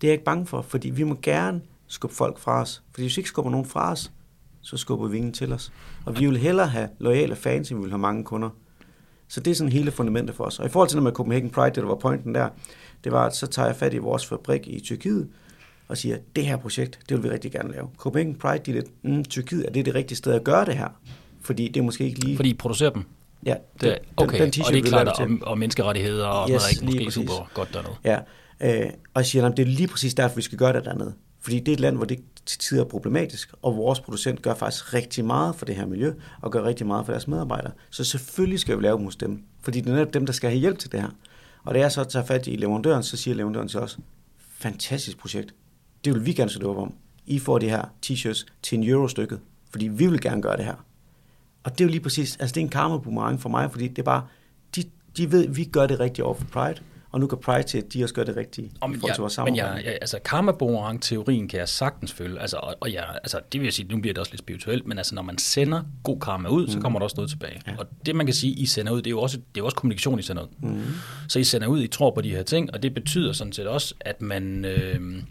Det er jeg ikke bange for, fordi vi må gerne skubbe folk fra os. Fordi hvis vi ikke skubber nogen fra os, så skubber vi ingen til os. Og vi vil hellere have loyale fans, end vi vil have mange kunder. Så det er sådan hele fundamentet for os. Og i forhold til det med Copenhagen Pride, det der var pointen der, det var, at så tager jeg fat i vores fabrik i Tyrkiet, og siger, det her projekt, det vil vi rigtig gerne lave. Copenhagen Pride, de er lidt, mm, Tyrkiet, er det det rigtige sted at gøre det her? Fordi det er måske ikke lige... Fordi I producerer dem? Ja. Det, okay, den, den og det er klart, om, om menneskerettigheder og yes, noget, måske præcis. super godt dernede. Ja, øh, og jeg siger, det er lige præcis derfor, vi skal gøre det dernede. Fordi det er et land, hvor det til tider problematisk, og vores producent gør faktisk rigtig meget for det her miljø, og gør rigtig meget for deres medarbejdere. Så selvfølgelig skal vi lave dem hos dem, fordi det er netop dem, der skal have hjælp til det her. Og da jeg så tager fat i leverandøren, så siger leverandøren til os, fantastisk projekt, det vil vi gerne støtte op om. I får det her t-shirts til en euro stykket, fordi vi vil gerne gøre det her. Og det er jo lige præcis, altså det er en karma boomerang for mig, fordi det er bare, de, de ved, vi gør det rigtigt over for Pride, og nu kan Pride de også gør det rigtige Om, i forhold til vores samarbejde. Men ja, ja, altså karma boomerang teorien kan jeg sagtens følge, altså, og, og ja, altså, det vil jeg sige, nu bliver det også lidt spirituelt, men altså, når man sender god karma ud, mm. så kommer der også noget tilbage. Ja. Og det man kan sige, I sender ud, det er jo også, det er jo også kommunikation, I sender ud. Mm. Så I sender ud, I tror på de her ting, og det betyder sådan set også, at man... Øh,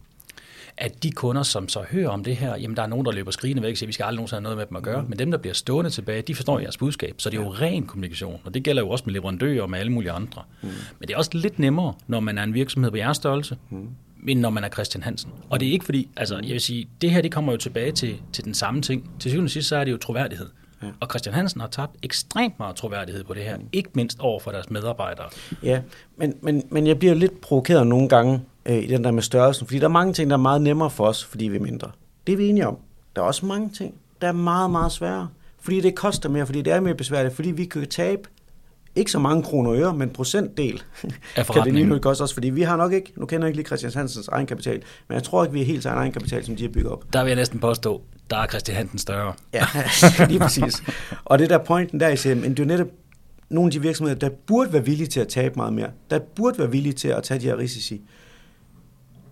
at de kunder, som så hører om det her, jamen der er nogen, der løber skrigende væk og siger, vi skal aldrig nogensinde have noget med dem at gøre, mm. men dem, der bliver stående tilbage, de forstår jeres budskab, så det er jo ren kommunikation, og det gælder jo også med leverandører og med alle mulige andre. Mm. Men det er også lidt nemmere, når man er en virksomhed på jeres størrelse, mm. end når man er Christian Hansen. Og det er ikke fordi, altså jeg vil sige, det her det kommer jo tilbage til, til den samme ting. Til syvende og sidst, så er det jo troværdighed. Ja. Og Christian Hansen har tabt ekstremt meget troværdighed på det her, mm. ikke mindst over for deres medarbejdere. Ja, men, men, men jeg bliver lidt provokeret nogle gange, øh, i den der med størrelsen. Fordi der er mange ting, der er meget nemmere for os, fordi vi er mindre. Det er vi enige om. Der er også mange ting, der er meget, meget sværere. Fordi det koster mere, fordi det er mere besværligt, fordi vi kan tabe ikke så mange kroner og øre, men procentdel (laughs) kan det lige nu koste os, fordi vi har nok ikke, nu kender jeg ikke lige Christian Hansens egenkapital, men jeg tror ikke, vi er helt så egen egenkapital, som de har bygget op. Der vil jeg næsten påstå, der er Christian Hansen større. ja, (laughs) lige præcis. Og det der pointen der, I siger, men det er jo netop nogle af de virksomheder, der burde være villige til at tabe meget mere, der burde være villige til at tage de her risici.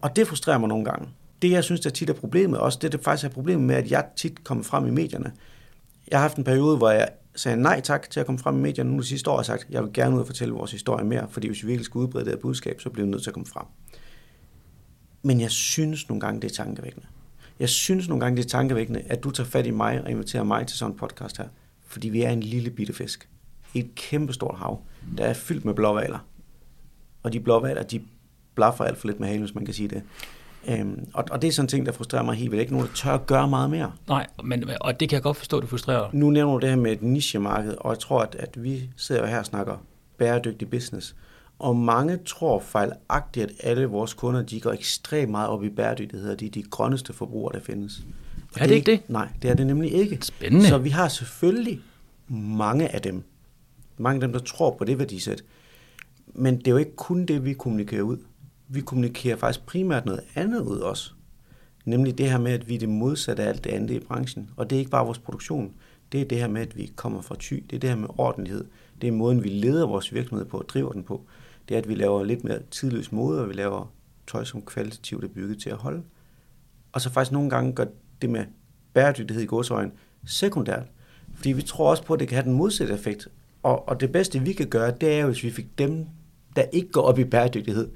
Og det frustrerer mig nogle gange. Det, jeg synes, der tit er problemet, også det, der faktisk er problemet med, at jeg tit kommer frem i medierne. Jeg har haft en periode, hvor jeg sagde nej tak til at komme frem i medierne. Nu det sidste år har jeg sagt, jeg vil gerne ud og fortælle vores historie mere, fordi hvis vi virkelig skal udbrede det her budskab, så bliver vi nødt til at komme frem. Men jeg synes nogle gange, det er tankevækkende. Jeg synes nogle gange, det er tankevækkende, at du tager fat i mig og inviterer mig til sådan en podcast her. Fordi vi er en lille bitte fisk. Et kæmpestort hav, der er fyldt med blåvaler. Og de blåvaler, de blaffer alt for lidt med halen, hvis man kan sige det. Øhm, og, og det er sådan en ting, der frustrerer mig helt vildt. Ikke nogen, der tør at gøre meget mere. Nej, men, og det kan jeg godt forstå, du frustrerer. Nu nævner du det her med et nichemarked, og jeg tror, at, at vi sidder her og snakker bæredygtig business. Og mange tror fejlagtigt, at alle vores kunder, de går ekstremt meget op i bæredygtighed, og de er de grønneste forbrugere, der findes. Og er det ikke det? Nej, det er det nemlig ikke. Spændende. Så vi har selvfølgelig mange af dem. Mange af dem, der tror på det værdisæt. Men det er jo ikke kun det, vi kommunikerer ud. Vi kommunikerer faktisk primært noget andet ud også. Nemlig det her med, at vi er det modsatte af alt det andet i branchen. Og det er ikke bare vores produktion. Det er det her med, at vi kommer fra ty. Det er det her med ordentlighed. Det er måden, vi leder vores virksomhed på og driver den på. Det er, at vi laver lidt mere tidløs mode, og vi laver tøj, som kvalitativt er bygget til at holde. Og så faktisk nogle gange gør det med bæredygtighed i godsøjen sekundært. Fordi vi tror også på, at det kan have den modsatte effekt. Og, og det bedste, vi kan gøre, det er jo, hvis vi fik dem, der ikke går op i bæredygtighed,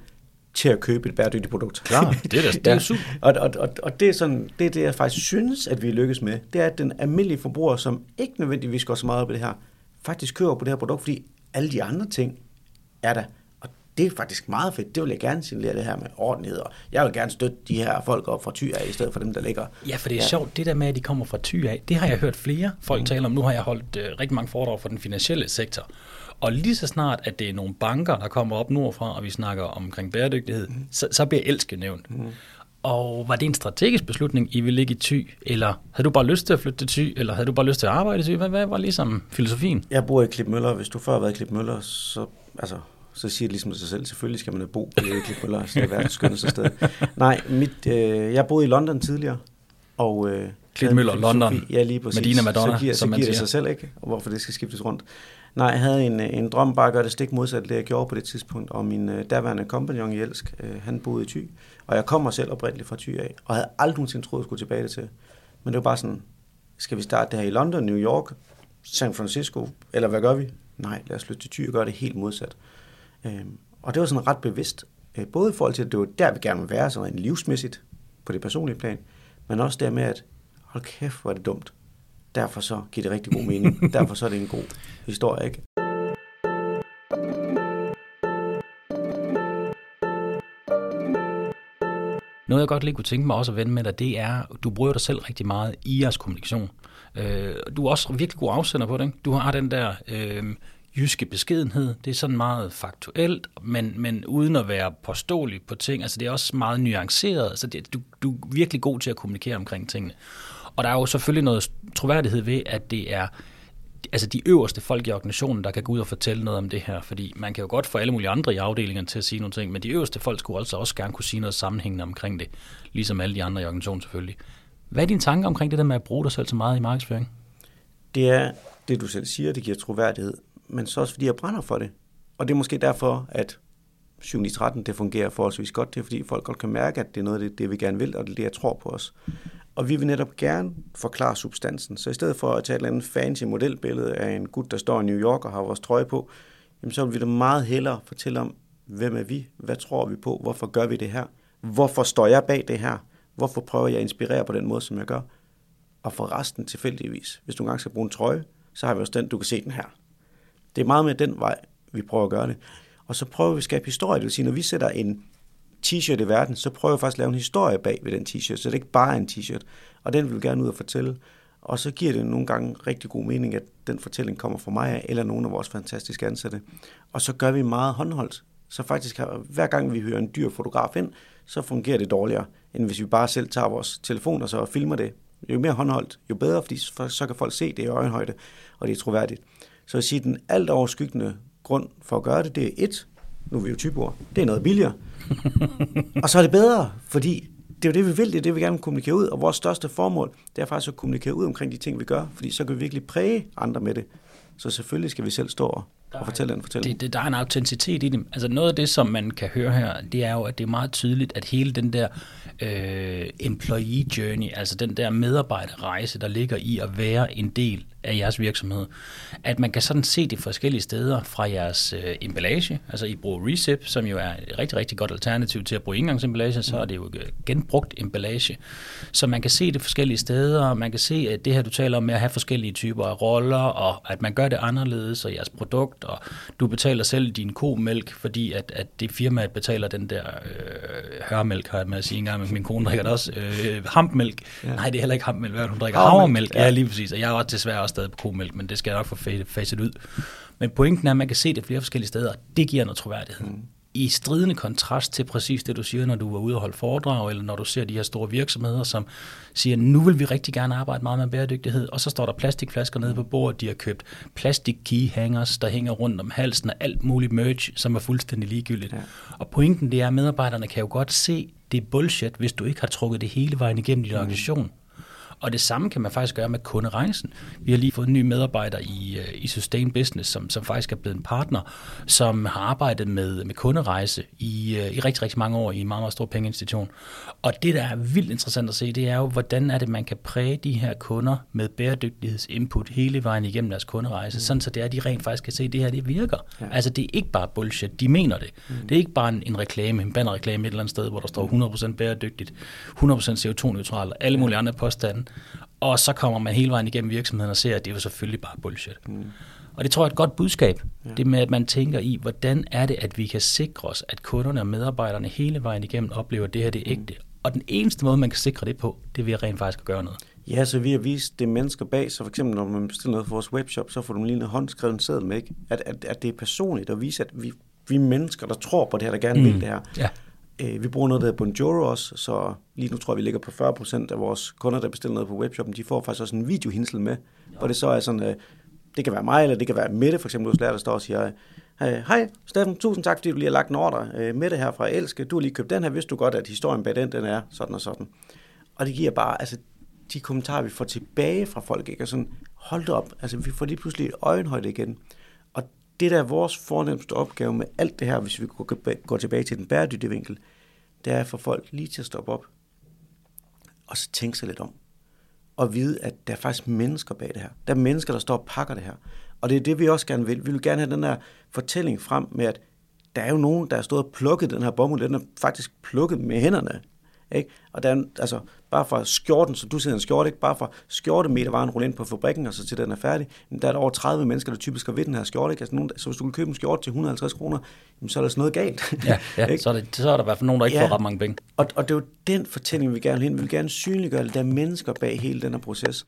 til at købe et bæredygtigt produkt. Klar, det er, da, (laughs) det er ja. super. Og, og, og, og det, er sådan, det er det, jeg faktisk synes, at vi lykkes med. Det er, at den almindelige forbruger, som ikke nødvendigvis går så meget op i det her, faktisk køber på det her produkt, fordi alle de andre ting er der. Og det er faktisk meget fedt. Det vil jeg gerne signalere det her med ordentlighed. Og jeg vil gerne støtte de her folk op fra af, i stedet for dem, der ligger. Ja, for det er ja. sjovt. Det der med, at de kommer fra af, det har jeg hørt flere folk mm. tale om. Nu har jeg holdt uh, rigtig mange foredrag for den finansielle sektor. Og lige så snart, at det er nogle banker, der kommer op nordfra, og vi snakker omkring bæredygtighed, mm. så, så bliver elske nævnt. Mm. Og var det en strategisk beslutning, I ville ligge i Thy, eller havde du bare lyst til at flytte til Thy, eller havde du bare lyst til at arbejde i Thy? Hvad, hvad var ligesom filosofien? Jeg bor i Klipmøller. Hvis du før har været i Klipmøller, så, altså, så siger det ligesom sig selv, selvfølgelig skal man bo i Klipmøller, så det er verdens skønneste sted. Nej, mit, øh, jeg boede i London tidligere, og øh, Klitmøller, London, ja, lige præcis. Medina Madonna, så giver, så som man giver det siger. sig selv ikke, og hvorfor det skal skiftes rundt. Nej, jeg havde en, øh, en drøm bare at gøre det stik modsat det, jeg gjorde på det tidspunkt, og min øh, daværende kompagnon i Elsk, øh, han boede i Thy, og jeg kommer selv oprindeligt fra Thy af, og havde aldrig nogensinde troet, at jeg skulle tilbage det til. Men det var bare sådan, skal vi starte det her i London, New York, San Francisco, eller hvad gør vi? Nej, lad os flytte til Thy og gøre det helt modsat. Øh, og det var sådan ret bevidst, øh, både i forhold til, at det var der, vi gerne vil være, sådan en livsmæssigt, på det personlige plan, men også der med, at hold kæft, hvor er det dumt. Derfor så giver det rigtig god mening. (laughs) Derfor så er det en god historie, ikke? Noget, jeg godt lige kunne tænke mig også at vende med dig, det er, du bruger dig selv rigtig meget i jeres kommunikation. Øh, du er også virkelig god afsender på det. Ikke? Du har den der øh, jyske beskedenhed. Det er sådan meget faktuelt, men, men uden at være påståelig på ting. Altså det er også meget nuanceret. Altså det, du, du er virkelig god til at kommunikere omkring tingene. Og der er jo selvfølgelig noget troværdighed ved, at det er altså de øverste folk i organisationen, der kan gå ud og fortælle noget om det her, fordi man kan jo godt få alle mulige andre i afdelingen til at sige nogle ting, men de øverste folk skulle altså også gerne kunne sige noget sammenhængende omkring det, ligesom alle de andre i organisationen selvfølgelig. Hvad er dine tanker omkring det der med at bruge dig selv så meget i markedsføring? Det er det, du selv siger, det giver troværdighed, men så også fordi jeg brænder for det. Og det er måske derfor, at 7 13 det fungerer forholdsvis godt. Det er fordi folk godt kan mærke, at det er noget af det, det vi gerne vil, og det er det, jeg tror på os. Og vi vil netop gerne forklare substansen. Så i stedet for at tage et eller andet fancy modelbillede af en gut, der står i New York og har vores trøje på, jamen så vil vi da meget hellere fortælle om, hvem er vi? Hvad tror vi på? Hvorfor gør vi det her? Hvorfor står jeg bag det her? Hvorfor prøver jeg at inspirere på den måde, som jeg gør? Og for resten tilfældigvis. Hvis du engang skal bruge en trøje, så har vi også den, du kan se den her. Det er meget med den vej, vi prøver at gøre det. Og så prøver vi at skabe historie. Det vil sige, når vi sætter en t-shirt i verden, så prøver jeg faktisk at lave en historie bag ved den t-shirt, så det er ikke bare en t-shirt. Og den vil vi gerne ud og fortælle. Og så giver det nogle gange rigtig god mening, at den fortælling kommer fra mig eller nogle af vores fantastiske ansatte. Og så gør vi meget håndholdt. Så faktisk, hver gang vi hører en dyr fotograf ind, så fungerer det dårligere, end hvis vi bare selv tager vores telefon og så filmer det. Jo mere håndholdt, jo bedre, fordi så kan folk se det i øjenhøjde, og det er troværdigt. Så jeg siger, den alt overskyggende grund for at gøre det, det er et, nu er vi jo typer, det er noget billigere. (laughs) og så er det bedre, fordi det er jo det, vi vil, det er det, vi gerne vil kommunikere ud, og vores største formål, det er faktisk at kommunikere ud omkring de ting, vi gør, fordi så kan vi virkelig præge andre med det. Så selvfølgelig skal vi selv stå og og fortælle den fortælling. Det, det, der er en autenticitet i det. Altså noget af det, som man kan høre her, det er jo, at det er meget tydeligt, at hele den der øh, employee journey, altså den der medarbejderrejse, der ligger i at være en del af jeres virksomhed, at man kan sådan se det forskellige steder fra jeres øh, emballage, altså I bruger Recip, som jo er et rigtig, rigtig godt alternativ til at bruge engangsemballage, så er det jo genbrugt emballage. Så man kan se det forskellige steder, man kan se, at det her, du taler om med at have forskellige typer af roller, og at man gør det anderledes, og jeres produkt, og du betaler selv din komælk, fordi at, at det firmaet betaler den der øh, hørmælk, har jeg med at sige engang, men min kone drikker det også, øh, hampmælk. Ja. Nej, det er heller ikke hampmælk, hun drikker havremælk. Ja. ja, lige præcis, og jeg er også desværre også stadig på komælk, men det skal jeg nok få facet ud. Men pointen er, at man kan se det flere forskellige steder, og det giver noget troværdighed. Mm i stridende kontrast til præcis det, du siger, når du er ude og holde foredrag, eller når du ser de her store virksomheder, som siger, nu vil vi rigtig gerne arbejde meget med bæredygtighed, og så står der plastikflasker nede på bordet, de har købt plastik key hangers, der hænger rundt om halsen, og alt muligt merch, som er fuldstændig ligegyldigt. Ja. Og pointen det er, at medarbejderne kan jo godt se, det er bullshit, hvis du ikke har trukket det hele vejen igennem din mm. organisation. Og det samme kan man faktisk gøre med kunderejsen. Vi har lige fået en ny medarbejder i, øh, i Sustain Business, som, som faktisk er blevet en partner, som har arbejdet med, med kunderejse i, øh, i rigtig, rigtig mange år i en meget, meget stor pengeinstitution. Og det, der er vildt interessant at se, det er jo, hvordan er det, man kan præge de her kunder med bæredygtighedsinput hele vejen igennem deres kunderejse, mm. sådan så det er, at de rent faktisk kan se, at det her det virker. Ja. Altså, det er ikke bare bullshit, de mener det. Mm. Det er ikke bare en, en reklame, en bannerreklame et eller andet sted, hvor der står 100% bæredygtigt, 100% CO2-neutralt, alle mulige andre påstande. Og så kommer man hele vejen igennem virksomheden og ser, at det er jo selvfølgelig bare bullshit. Mm. Og det tror jeg er et godt budskab. Ja. Det med, at man tænker i, hvordan er det, at vi kan sikre os, at kunderne og medarbejderne hele vejen igennem oplever, at det her det er mm. ægte. Mm. Og den eneste måde, man kan sikre det på, det er ved at rent faktisk at gøre noget. Ja, så vi har vist det mennesker bag, så for eksempel når man bestiller noget for vores webshop, så får du lige en håndskrevet seddel med, ikke? At, at, at det er personligt at vise, at vi, vi er mennesker, der tror på det her, der gerne mm. vil det her. Ja. Øh, vi bruger noget, der hedder Bonjour også, så lige nu tror jeg, vi ligger på 40% af vores kunder, der bestiller noget på webshoppen, de får faktisk også en videohinsel med, hvor det så er sådan, øh, det kan være mig, eller det kan være Mette, for eksempel hos lærer, der står og siger, hej Steffen, tusind tak, fordi du lige har lagt en ordre. Øh, Mette her fra Elske, du har lige købt den her, vidste du godt, at historien bag den, den er sådan og sådan. Og det giver bare, altså de kommentarer, vi får tilbage fra folk, ikke? Og sådan, hold det op, altså vi får lige pludselig øjenhøjde igen. Det der er vores fornemmeste opgave med alt det her, hvis vi går tilbage til den bæredygtige vinkel, det er for folk lige til at stoppe op, og så tænke sig lidt om. Og vide, at der er faktisk mennesker bag det her. Der er mennesker, der står og pakker det her. Og det er det, vi også gerne vil. Vi vil gerne have den der fortælling frem med, at der er jo nogen, der har stået og plukket den her bomuld. Den er faktisk plukket med hænderne. Ikke? Og der er, altså, bare fra skjorten, så du sidder en skjorte, ikke? bare fra skjortemetervaren rulle ind på fabrikken, og så til den er færdig, der er der over 30 mennesker, der typisk har ved den her skjorte. Ikke? Altså, nogen, så hvis du kan købe en skjorte til 150 kroner, så er der sådan noget galt. (laughs) Ja, ja så, er det, så er der i hvert fald nogen, der ikke ja. får ret mange penge. Og, og det er jo den fortælling, vi gerne vil hen. Vi vil gerne synliggøre, at der er mennesker bag hele den her proces.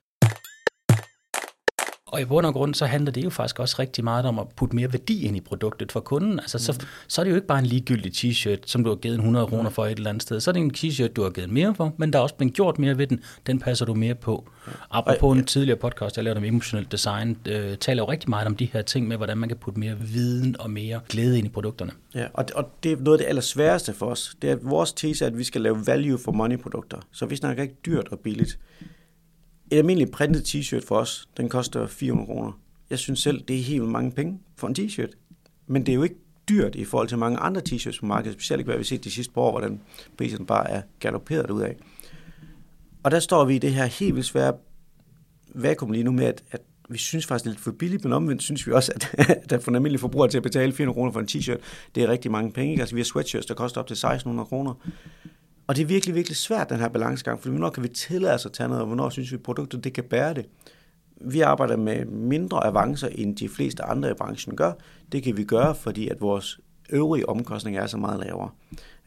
Og i bund og grund, så handler det jo faktisk også rigtig meget om at putte mere værdi ind i produktet for kunden. Altså, så, mm. så er det jo ikke bare en ligegyldig t-shirt, som du har givet 100 kroner for et eller andet sted. Så er det en t-shirt, du har givet mere for, men der er også blevet gjort mere ved den. Den passer du mere på. Apropos en tidligere podcast, jeg lavede om emotionelt design, øh, taler jo rigtig meget om de her ting med, hvordan man kan putte mere viden og mere glæde ind i produkterne. Ja, og det, og det er noget af det allersværeste for os. Det er, at vores tese er, at vi skal lave value for money produkter. Så vi snakker ikke dyrt og billigt. Et almindeligt printet t-shirt for os, den koster 400 kroner. Jeg synes selv, det er helt mange penge for en t-shirt. Men det er jo ikke dyrt i forhold til mange andre t-shirts på markedet, specielt ikke hvad vi har set de sidste par år, hvordan prisen bare er galopperet ud af. Og der står vi i det her helt vildt svære vakuum lige nu med, at, at vi synes faktisk, det er lidt for billigt, men omvendt synes vi også, at, at der for en almindelig forbruger til at betale 400 kroner for en t-shirt, det er rigtig mange penge. Ikke? Altså vi har sweatshirts, der koster op til 1600 kroner. Og det er virkelig, virkelig svært, den her balancegang, for hvornår kan vi tillade os at tage noget, og hvornår synes vi, at produktet det kan bære det. Vi arbejder med mindre avancer, end de fleste andre i branchen gør. Det kan vi gøre, fordi at vores øvrige omkostninger er så meget lavere.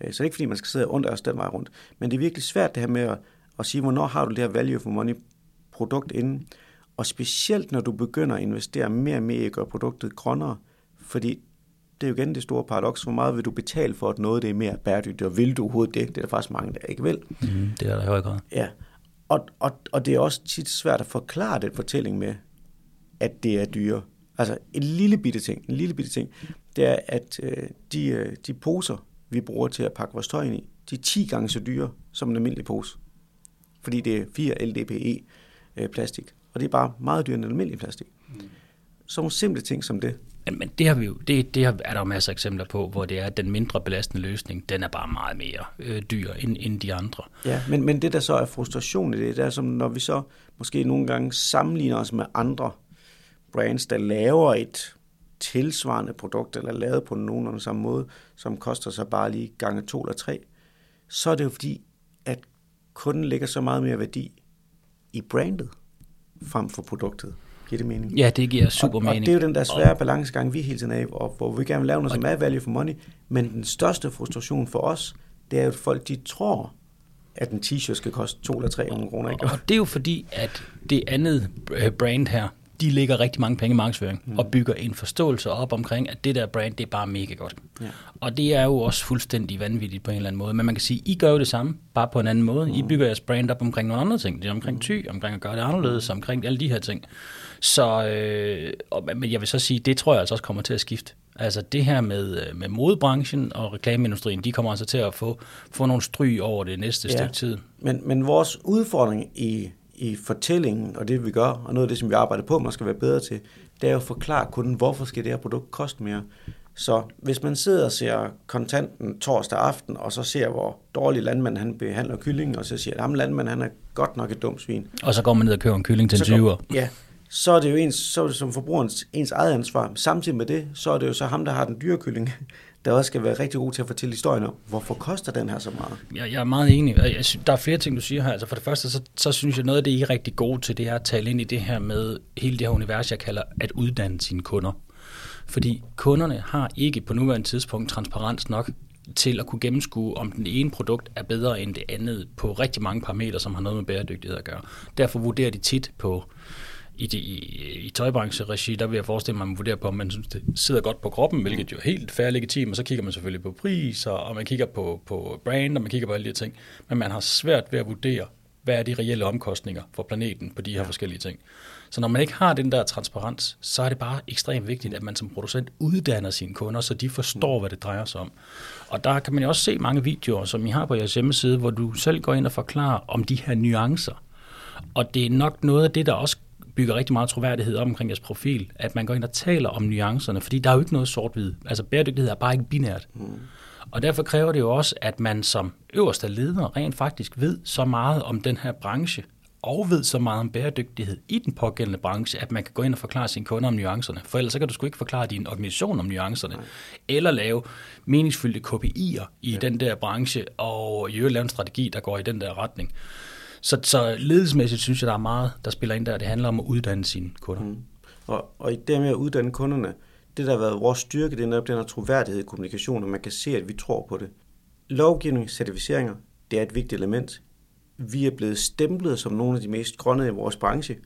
Øh, så det er ikke, fordi man skal sidde og os den vej rundt. Men det er virkelig svært det her med at, at sige, hvornår har du det her value for money produkt inden. Og specielt når du begynder at investere mere og mere i at gøre produktet grønnere, fordi det er jo igen det store paradoks. Hvor meget vil du betale for, at noget det er mere bæredygtigt, og vil du overhovedet det? Det er der faktisk mange, der ikke vil. Mm, det er der i høj grad. Ja, og, og, og det er også tit svært at forklare den fortælling med, at det er dyre. Altså en lille bitte ting, en lille bitte ting, det er, at øh, de, øh, de poser, vi bruger til at pakke vores tøj ind i, de er 10 gange så dyre som en almindelig pose. Fordi det er 4 LDPE øh, plastik, og det er bare meget dyrere end en almindelig plastik. Mm. Sådan nogle simple ting som det. Men, men det, har vi jo, det, det er der jo masser af eksempler på, hvor det er, at den mindre belastende løsning, den er bare meget mere øh, dyr end, end de andre. Ja, men, men det der så er frustration i det, det er som når vi så måske nogle gange sammenligner os med andre brands, der laver et tilsvarende produkt, eller lavet på nogenlunde samme måde, som koster sig bare lige gange to eller tre, så er det jo fordi, at kunden lægger så meget mere værdi i brandet, frem for produktet. Giver det mening? Ja, det giver super og, mening. Og det er jo den der svære balancegang, vi hele tiden er i, og hvor vi gerne vil lave noget, som er value for money, men den største frustration for os, det er jo, at folk de tror, at en t-shirt skal koste 2 eller 300 kroner. Ikke? Og det er jo fordi, at det andet brand her, de lægger rigtig mange penge i markedsføring mm. og bygger en forståelse op omkring, at det der brand, det er bare mega godt. Ja. Og det er jo også fuldstændig vanvittigt på en eller anden måde. Men man kan sige, I gør jo det samme, bare på en anden måde. Mm. I bygger jeres brand op omkring nogle andre ting. Det er omkring ty, omkring at gøre det anderledes, omkring alle de her ting. Så, øh, og, men jeg vil så sige, det tror jeg altså også kommer til at skifte. Altså det her med, øh, med modebranchen og reklameindustrien, de kommer altså til at få, få nogle stryg over det næste ja. stykke tid. Men, men vores udfordring i, i fortællingen, og det vi gør, og noget af det, som vi arbejder på, man skal være bedre til, det er jo at forklare kunden, hvorfor skal det her produkt koste mere. Så hvis man sidder og ser kontanten torsdag aften, og så ser, hvor dårlig landmand han behandler kyllingen, og så siger, at ham landmand han er godt nok et dumt svin. Og så går man ned og køber en kylling til en 20'er. Ja, så er det jo ens, så er det som forbrugerens ens eget ansvar. Samtidig med det, så er det jo så ham, der har den dyre kylling, der også skal være rigtig god til at fortælle historien om, hvorfor koster den her så meget? Jeg, jeg er meget enig. Jeg, synes, der er flere ting, du siger her. Altså for det første, så, så synes jeg, noget af det, I er rigtig gode til, det er at tale ind i det her med hele det her univers, jeg kalder at uddanne sine kunder. Fordi kunderne har ikke på nuværende tidspunkt transparens nok til at kunne gennemskue, om den ene produkt er bedre end det andet på rigtig mange parametre, som har noget med bæredygtighed at gøre. Derfor vurderer de tit på i, de, i, i tøjbrancheregi, der vil jeg forestille mig, at man vurderer på, om man synes, det sidder godt på kroppen, hvilket jo er helt fair legitimt, og så kigger man selvfølgelig på pris, og, og man kigger på, på brand, og man kigger på alle de her ting. Men man har svært ved at vurdere, hvad er de reelle omkostninger for planeten på de her forskellige ting. Så når man ikke har den der transparens, så er det bare ekstremt vigtigt, at man som producent uddanner sine kunder, så de forstår, hvad det drejer sig om. Og der kan man jo også se mange videoer, som I har på jeres hjemmeside, hvor du selv går ind og forklarer om de her nuancer. Og det er nok noget af det, der også bygger rigtig meget troværdighed op omkring jeres profil, at man går ind og taler om nuancerne, fordi der er jo ikke noget sort-hvid. Altså bæredygtighed er bare ikke binært. Mm. Og derfor kræver det jo også, at man som øverste leder rent faktisk ved så meget om den her branche, og ved så meget om bæredygtighed i den pågældende branche, at man kan gå ind og forklare sine kunder om nuancerne. For ellers så kan du sgu ikke forklare din organisation om nuancerne, Nej. eller lave meningsfyldte KPI'er i ja. den der branche, og i øvrigt lave en strategi, der går i den der retning. Så, så ledelsesmæssigt synes jeg, der er meget, der spiller ind der. Det handler om at uddanne sine kunder. Mm. Og, og i det med at uddanne kunderne, det der har været vores styrke, det er netop den her troværdighed i kommunikation, og man kan se, at vi tror på det. Lovgivning, certificeringer, det er et vigtigt element. Vi er blevet stemplet som nogle af de mest grønne i vores branche,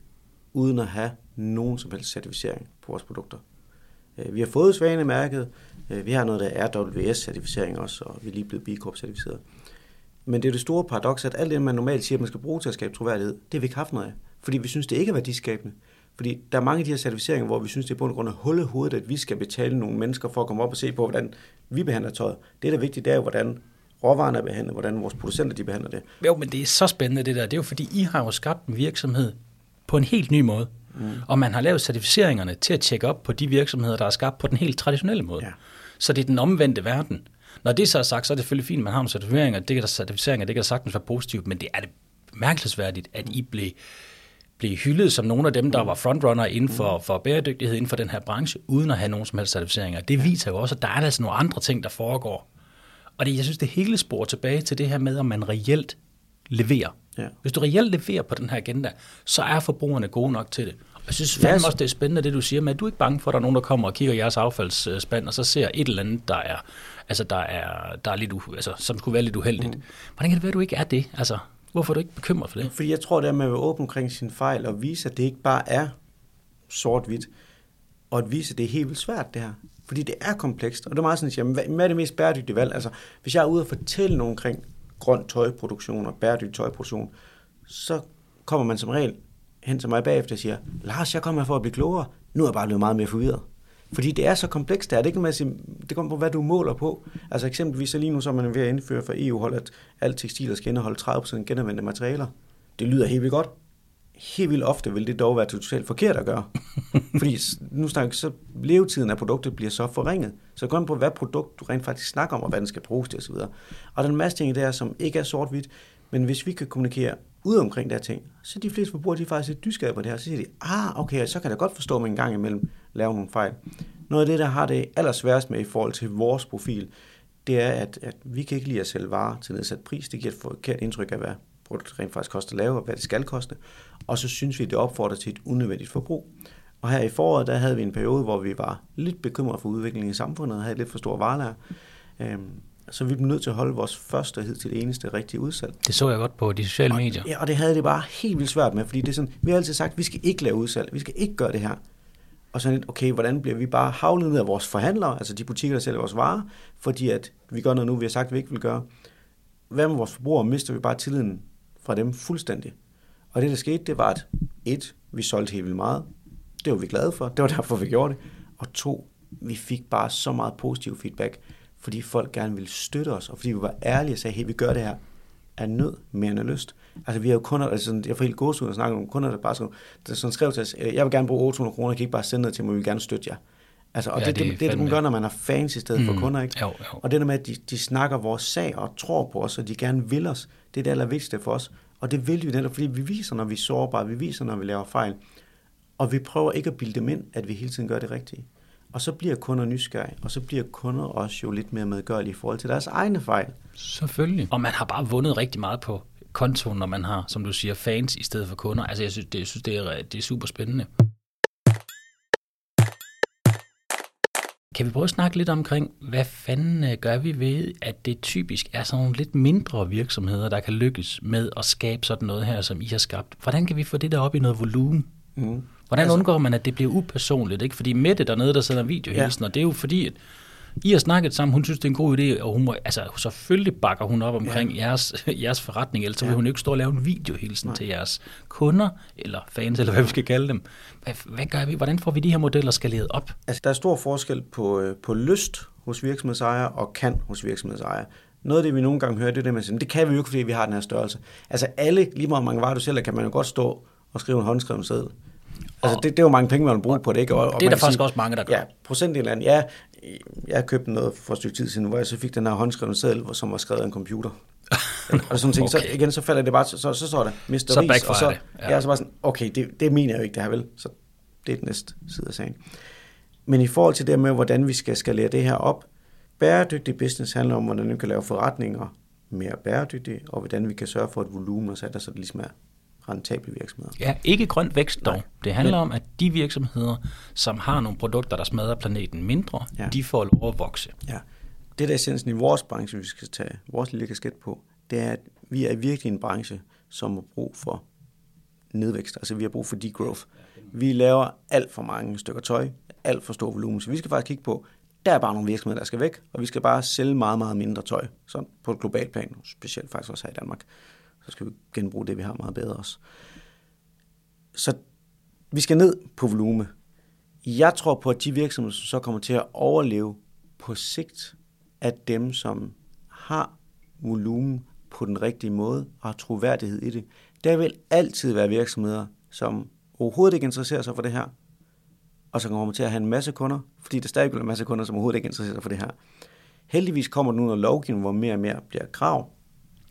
uden at have nogen som helst certificering på vores produkter. Øh, vi har fået Svanemærket, mærket. Øh, vi har noget, der er RWS-certificering også, og vi er lige blevet B Corp-certificeret. Men det er det store paradoks, at alt det, man normalt siger, at man skal bruge til at skabe troværdighed, det har vi ikke haft noget af. Fordi vi synes, det ikke er værdiskabende. Fordi der er mange af de her certificeringer, hvor vi synes, det er på en grund af hul hovedet, at vi skal betale nogle mennesker for at komme op og se på, hvordan vi behandler tøjet. Det, der er vigtigt, det er jo, hvordan råvarerne er behandlet, hvordan vores producenter de behandler det. Jo, men det er så spændende det der. Det er jo fordi, I har jo skabt en virksomhed på en helt ny måde. Mm. Og man har lavet certificeringerne til at tjekke op på de virksomheder, der er skabt på den helt traditionelle måde. Ja. Så det er den omvendte verden. Når det så er sagt, så er det selvfølgelig fint, at man har nogle certificeringer. Det kan der, certificeringer, det kan der sagtens være positivt, men det er det mærkelsesværdigt, at I blev, blev hyldet som nogle af dem, der var frontrunner inden for, for bæredygtighed inden for den her branche, uden at have nogen som helst certificeringer. Det viser jo også, at der er altså nogle andre ting, der foregår. Og det, jeg synes, det hele spor tilbage til det her med, om man reelt leverer. Ja. Hvis du reelt leverer på den her agenda, så er forbrugerne gode nok til det. Jeg synes fandme yes. også, det er spændende, det du siger, men er du ikke bange for, at der er nogen, der kommer og kigger i jeres affaldsspand, og så ser et eller andet, der er, altså, der er, der er lidt, u, altså, som skulle være lidt uheldigt. Mm. Hvordan kan det være, at du ikke er det? Altså, hvorfor er du ikke bekymret for det? Fordi jeg tror, det er at være åben omkring sin fejl, og vise, at det ikke bare er sort-hvidt, og at vise, at det er helt vildt svært, det her. Fordi det er komplekst, og det er meget sådan, at jamen, hvad er det mest bæredygtige valg? Altså, hvis jeg er ude og fortælle nogen omkring grøn tøjproduktion og bæredygtig tøjproduktion, så kommer man som regel hen til mig bagefter og siger, Lars, jeg kommer her for at blive klogere. Nu er jeg bare blevet meget mere forvirret. Fordi det er så komplekst, det er det ikke sige, det kommer på, hvad du måler på. Altså eksempelvis, så lige nu så er man ved at indføre for EU-hold, at alt tekstiler skal indeholde 30% genanvendte materialer. Det lyder helt vildt godt. helt vildt ofte vil det dog være totalt forkert at gøre. (laughs) Fordi nu snakker så levetiden af produktet bliver så forringet. Så gå på, hvad produkt du rent faktisk snakker om, og hvad den skal bruges til osv. Og den masse ting der, som ikke er sort-hvidt, men hvis vi kan kommunikere ud omkring der ting, så de fleste forbrugere, de er faktisk lidt dyskade på det her, så siger de, ah, okay, så kan jeg godt forstå, at man en gang imellem laver nogle fejl. Noget af det, der har det allersværest med i forhold til vores profil, det er, at, at vi kan ikke lide at sælge varer til nedsat pris. Det giver et forkert indtryk af, hvad produktet rent faktisk koster at lave, og hvad det skal koste. Og så synes vi, det opfordrer til et unødvendigt forbrug. Og her i foråret, der havde vi en periode, hvor vi var lidt bekymrede for udviklingen i samfundet, og havde lidt for stor varelager. Øhm, så vi blev nødt til at holde vores første hed til det eneste rigtige udsalg. Det så jeg godt på de sociale og, medier. Ja, og det havde det bare helt vildt svært med, fordi det er sådan, vi har altid sagt, vi skal ikke lave udsalg, vi skal ikke gøre det her. Og så lidt, okay, hvordan bliver vi bare havlet ned af vores forhandlere, altså de butikker, der sælger vores varer, fordi at vi gør noget nu, vi har sagt, vi ikke vil gøre. Hvad med vores forbrugere? Mister vi bare tilliden fra dem fuldstændig. Og det, der skete, det var, at et, vi solgte helt vildt meget. Det var vi glade for. Det var derfor, vi gjorde det. Og to, vi fik bare så meget positiv feedback, fordi folk gerne ville støtte os, og fordi vi var ærlige og sagde, hey, vi gør det her af nød mere end af lyst. Altså, vi har jo kunder, altså, jeg får helt gås ud og snakke om kunder, der bare sådan, der sådan skrev til os, jeg vil gerne bruge 800 kroner, kan ikke bare sende noget til mig, vi vil gerne støtte jer. Altså, og ja, det, det, det, det, det, man gør, når man har fans i stedet mm, for kunder, ikke? Jo, jo. Og det der med, at de, de snakker vores sag og tror på os, og de gerne vil os, det er det allervigtigste for os. Og det vil vi netop, fordi vi viser, når vi er sårbare, vi viser, når vi laver fejl. Og vi prøver ikke at bilde dem ind, at vi hele tiden gør det rigtige. Og så bliver kunder nysgerrige, og så bliver kunder også jo lidt mere medgørlige i forhold til deres egne fejl. Selvfølgelig. Og man har bare vundet rigtig meget på kontoen, når man har, som du siger, fans i stedet for kunder. Altså, jeg synes, det, jeg synes, det, er, det er super spændende. Kan vi prøve at snakke lidt omkring, hvad fanden øh, gør vi ved, at det typisk er sådan nogle lidt mindre virksomheder, der kan lykkes med at skabe sådan noget her, som I har skabt? Hvordan kan vi få det der op i noget volumen? Mm. Hvordan altså, undgår man, at det bliver upersonligt? Ikke? Fordi Mette dernede, der sidder en video ja. og det er jo fordi, at I har snakket sammen, hun synes, det er en god idé, og hun må, altså, selvfølgelig bakker hun op omkring ja. jeres, (laughs) jeres forretning, ellers ja. vil hun ikke stå og lave en videohilsen Nej. til jeres kunder, eller fans, eller hvad vi skal kalde dem. Hvad, hvad gør vi? Hvordan får vi de her modeller skaleret op? Altså, der er stor forskel på, øh, på lyst hos virksomhedsejere og kan hos virksomhedsejere. Noget af det, vi nogle gange hører, det er det, man siger, det kan vi jo ikke, fordi vi har den her størrelse. Altså alle, lige meget mange varer du sælger, kan man jo godt stå og skrive en håndskrevet seddel. Altså, det, det er jo mange penge, man vil bruge på det, ikke? Og, og det er der faktisk sige, også mange, der gør. Ja, procentdelen ja, jeg købte noget for et stykke tid siden, hvor jeg så fik den her håndskrevne seddel, som var skrevet af en computer. (laughs) og sådan ting. okay. Så igen, så falder det bare, så, så, så står der Mr. Så Ries, og så, det. Ja. Jeg så bare sådan, okay, det, det mener jeg jo ikke, det her vel. Så det er den næste side af sagen. Men i forhold til det med, hvordan vi skal skalere det her op, bæredygtig business handler om, hvordan vi kan lave forretninger mere bæredygtige, og hvordan vi kan sørge for et volumen, så der så det ligesom er rentable virksomheder. Ja, ikke grønt vækst dog. Nej. Det handler Men, om, at de virksomheder, som har nogle produkter, der smadrer planeten mindre, ja. de får lov at vokse. Ja. Det der essensen i vores branche, vi skal tage vores lille kasket på, det er, at vi er virkelig en branche, som har brug for nedvækst. Altså vi har brug for degrowth. Vi laver alt for mange stykker tøj, alt for stor volumen. Så vi skal faktisk kigge på, der er bare nogle virksomheder, der skal væk, og vi skal bare sælge meget, meget mindre tøj, sådan på et globalt plan, specielt faktisk også her i Danmark så skal vi genbruge det, vi har meget bedre også. Så vi skal ned på volume. Jeg tror på, at de virksomheder, som så kommer til at overleve på sigt, er dem, som har volumen på den rigtige måde og har troværdighed i det. Der vil altid være virksomheder, som overhovedet ikke interesserer sig for det her, og så kommer til at have en masse kunder, fordi der stadig bliver en masse kunder, som overhovedet ikke interesserer sig for det her. Heldigvis kommer der nu noget lovgivning, hvor mere og mere bliver krav,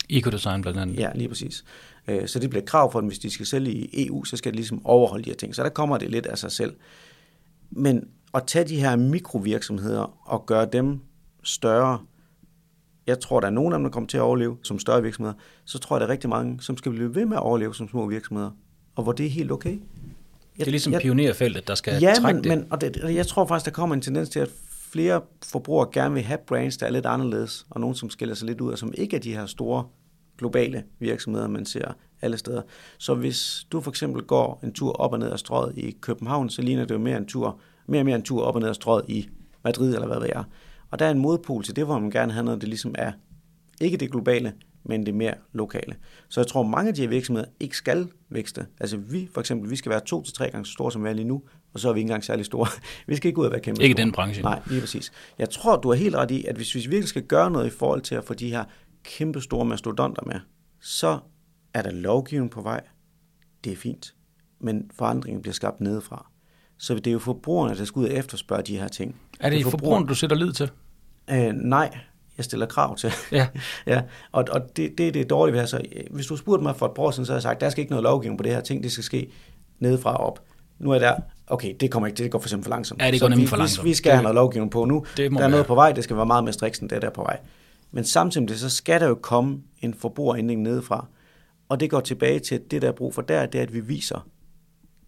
Ecodesign blandt andet. Ja, lige præcis. Øh, så det bliver et krav for dem, hvis de skal sælge i EU, så skal de ligesom overholde de her ting. Så der kommer det lidt af sig selv. Men at tage de her mikrovirksomheder og gøre dem større, jeg tror, der er nogen af dem, der kommer til at overleve som større virksomheder, så tror jeg, der er rigtig mange, som skal blive ved med at overleve som små virksomheder, og hvor det er helt okay. Jeg, det er ligesom jeg, pionerfeltet, der skal ja, trække men, det. men og det, jeg tror faktisk, der kommer en tendens til, at flere forbrugere gerne vil have brands, der er lidt anderledes, og nogen, som skiller sig lidt ud, og som ikke er de her store globale virksomheder, man ser alle steder. Så hvis du for eksempel går en tur op og ned ad strøget i København, så ligner det jo mere en tur, mere og mere en tur op og ned ad strøget i Madrid, eller hvad det er. Og der er en modpol til det, hvor man gerne have noget, det ligesom er ikke det globale, men det mere lokale. Så jeg tror, mange af de her virksomheder ikke skal vækste. Altså vi for eksempel, vi skal være to til tre gange så store, som vi er lige nu, og så er vi ikke engang særlig store. (laughs) vi skal ikke ud og være kæmpe Ikke store. den branche. Nej, lige præcis. Jeg tror, du er helt ret i, at hvis vi virkelig skal gøre noget i forhold til at få de her kæmpe store mastodonter med, så er der lovgivning på vej. det er fint. Men forandringen bliver skabt nedefra. Så det er jo forbrugerne, der skal ud og efterspørge de her ting. Er det, det forbrugerne, du sætter lid til? Øh, nej, jeg stiller krav til. Ja. (laughs) ja. Og, og det, det, det er dårligt ved altså, Hvis du spurgte mig for et par år siden, så har jeg sagt, der skal ikke noget lovgivning på det her ting, det skal ske nedefra og op. Nu er der, okay, det kommer ikke, det går for eksempel for langsomt. Ja, det går nemlig vi, for langsomt. Vi, vi skal have noget lovgivning på nu. Det må der er noget være. på vej, det skal være meget mere striks end det der er på vej. Men samtidig med det, så skal der jo komme en forbrugerændring nedefra. Og det går tilbage til, at det der er brug for der, det er, at vi viser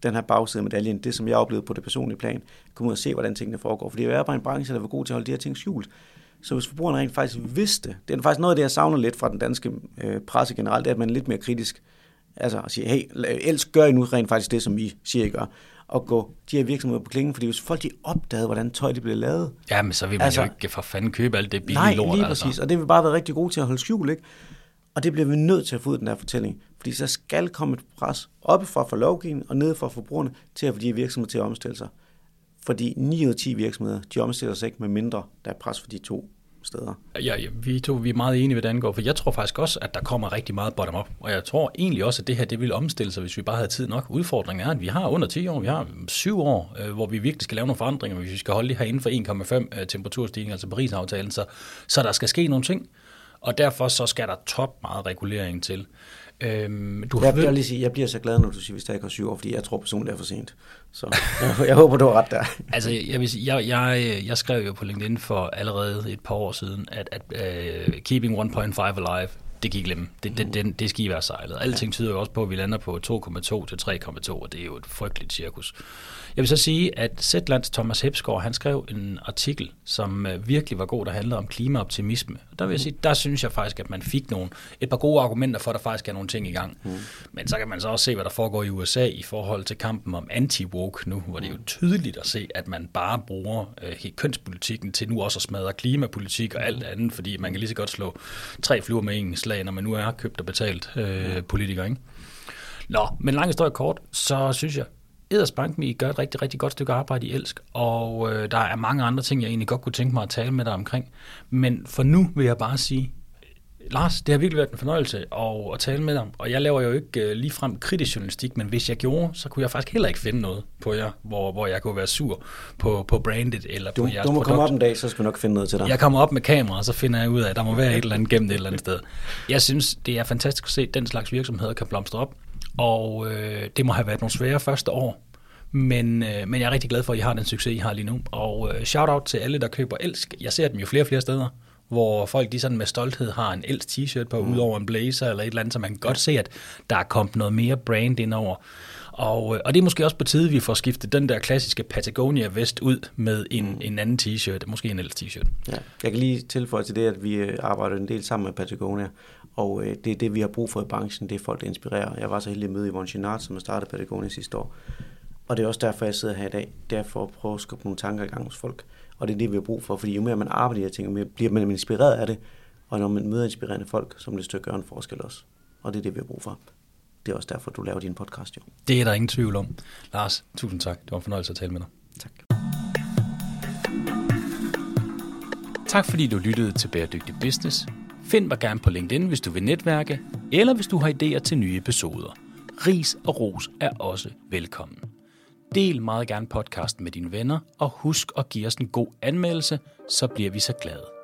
den her bagside af medaljen, det som jeg oplevede på det personlige plan, komme ud og se, hvordan tingene foregår. Fordi jeg er bare en branche, der var god til at holde de her ting skjult. Så hvis forbrugerne rent faktisk vidste, det er faktisk noget af det, jeg savner lidt fra den danske øh, presse generelt, det er, at man er lidt mere kritisk. Altså at sige, hey, elsk gør I nu rent faktisk det, som vi siger, I gør. Og gå de her virksomheder på klingen, fordi hvis folk de opdagede, hvordan tøj det blev lavet. Ja, men så vil man Altså- altså, jo ikke for fanden købe alt det billige Nej, lort. lige altså. præcis. Og det vil vi bare være rigtig gode til at holde skjul, ikke? Og det bliver vi nødt til at få ud af den der fortælling. Fordi så skal komme et pres oppefra for lovgivningen og nede fra forbrugerne til at få de her virksomheder til at omstille sig. Fordi 9 ud af 10 virksomheder, de omstiller sig ikke med mindre, der er pres for de to steder. Ja, ja, vi to vi er meget enige, hvad det angår, for jeg tror faktisk også, at der kommer rigtig meget bottom-up, og jeg tror egentlig også, at det her det vil omstille sig, hvis vi bare havde tid nok. Udfordringen er, at vi har under 10 år, vi har 7 år, øh, hvor vi virkelig skal lave nogle forandringer, hvis vi skal holde det her inden for 1,5 øh, temperaturstigning, altså Paris-aftalen, så, så der skal ske nogle ting, og derfor så skal der top meget regulering til. Øhm, du har Jeg, jeg, vil lige sige, jeg bliver så glad, når du siger, hvis der ikke er syv år, fordi jeg tror personligt, det er for sent. Så jeg, jeg håber, du har ret der. (laughs) Altså, jeg, vil sige, jeg, jeg, jeg skrev jo på LinkedIn for allerede et par år siden, at, at uh, keeping 1.5 alive, det gik glemme. Det, det, det, det skal I være sejlet. Alting tyder jo også på, at vi lander på 2,2 til 3,2, og det er jo et frygteligt cirkus. Jeg vil så sige, at Zetlands Thomas Hepsgaard, han skrev en artikel, som øh, virkelig var god, der handlede om klimaoptimisme. Og der vil jeg sige, der synes jeg faktisk, at man fik nogle, et par gode argumenter for, at der faktisk er nogle ting i gang. Mm. Men så kan man så også se, hvad der foregår i USA i forhold til kampen om anti-woke nu, hvor det er jo tydeligt at se, at man bare bruger øh, kønspolitikken til nu også at smadre klimapolitik og alt andet, fordi man kan lige så godt slå tre fluer med en slag, når man nu er købt og betalt øh, politiker, ikke? Nå, men lang historie kort, så synes jeg, Edersbank, I gør et rigtig, rigtig godt stykke arbejde i Elsk, og øh, der er mange andre ting, jeg egentlig godt kunne tænke mig at tale med dig omkring. Men for nu vil jeg bare sige, Lars, det har virkelig været en fornøjelse at, at tale med dig, og jeg laver jo ikke øh, ligefrem kritisk journalistik, men hvis jeg gjorde, så kunne jeg faktisk heller ikke finde noget på jer, hvor, hvor jeg kunne være sur på, på brandet eller Du, på jeres du må produkt. komme op en dag, så skal vi nok finde noget til dig. Jeg kommer op med kamera, og så finder jeg ud af, at der må være et eller andet gemt et eller andet sted. Jeg synes, det er fantastisk at se, at den slags virksomheder kan blomstre op, og øh, det må have været nogle svære første år. Men, øh, men jeg er rigtig glad for, at I har den succes, I har lige nu. Og øh, shout-out til alle, der køber Elsk. Jeg ser dem jo flere og flere steder, hvor folk de sådan med stolthed har en Elsk t-shirt på, mm. ud over en blazer eller et eller andet, så man kan godt se, at der er kommet noget mere brand ind over. Og, øh, og det er måske også på tide, at vi får skiftet den der klassiske Patagonia-vest ud med en, mm. en anden t-shirt, måske en Elsk t-shirt. Ja. Jeg kan lige tilføje til det, at vi øh, arbejder en del sammen med Patagonia, og øh, det er det, vi har brug for i branchen, det er folk, der inspirerer. Jeg var så heldig at møde Yvonne Chinard, som har startet Patagonia sidste år, og det er også derfor, jeg sidder her i dag, det er for at prøve at skubbe nogle tanker i gang hos folk. Og det er det, vi har brug for, fordi jo mere man arbejder i de her ting, jo mere bliver man inspireret af det, og når man møder inspirerende folk, så må det stykke gøre en forskel også. Og det er det, vi har brug for. Det er også derfor, du laver din podcast, jo. Det er der ingen tvivl om. Lars, tusind tak. Det var en fornøjelse at tale med dig. Tak. Tak fordi du lyttede til Bæredygtig Business. Find mig gerne på LinkedIn, hvis du vil netværke, eller hvis du har idéer til nye episoder. Ris og ros er også velkommen. Del meget gerne podcasten med dine venner, og husk at give os en god anmeldelse, så bliver vi så glade.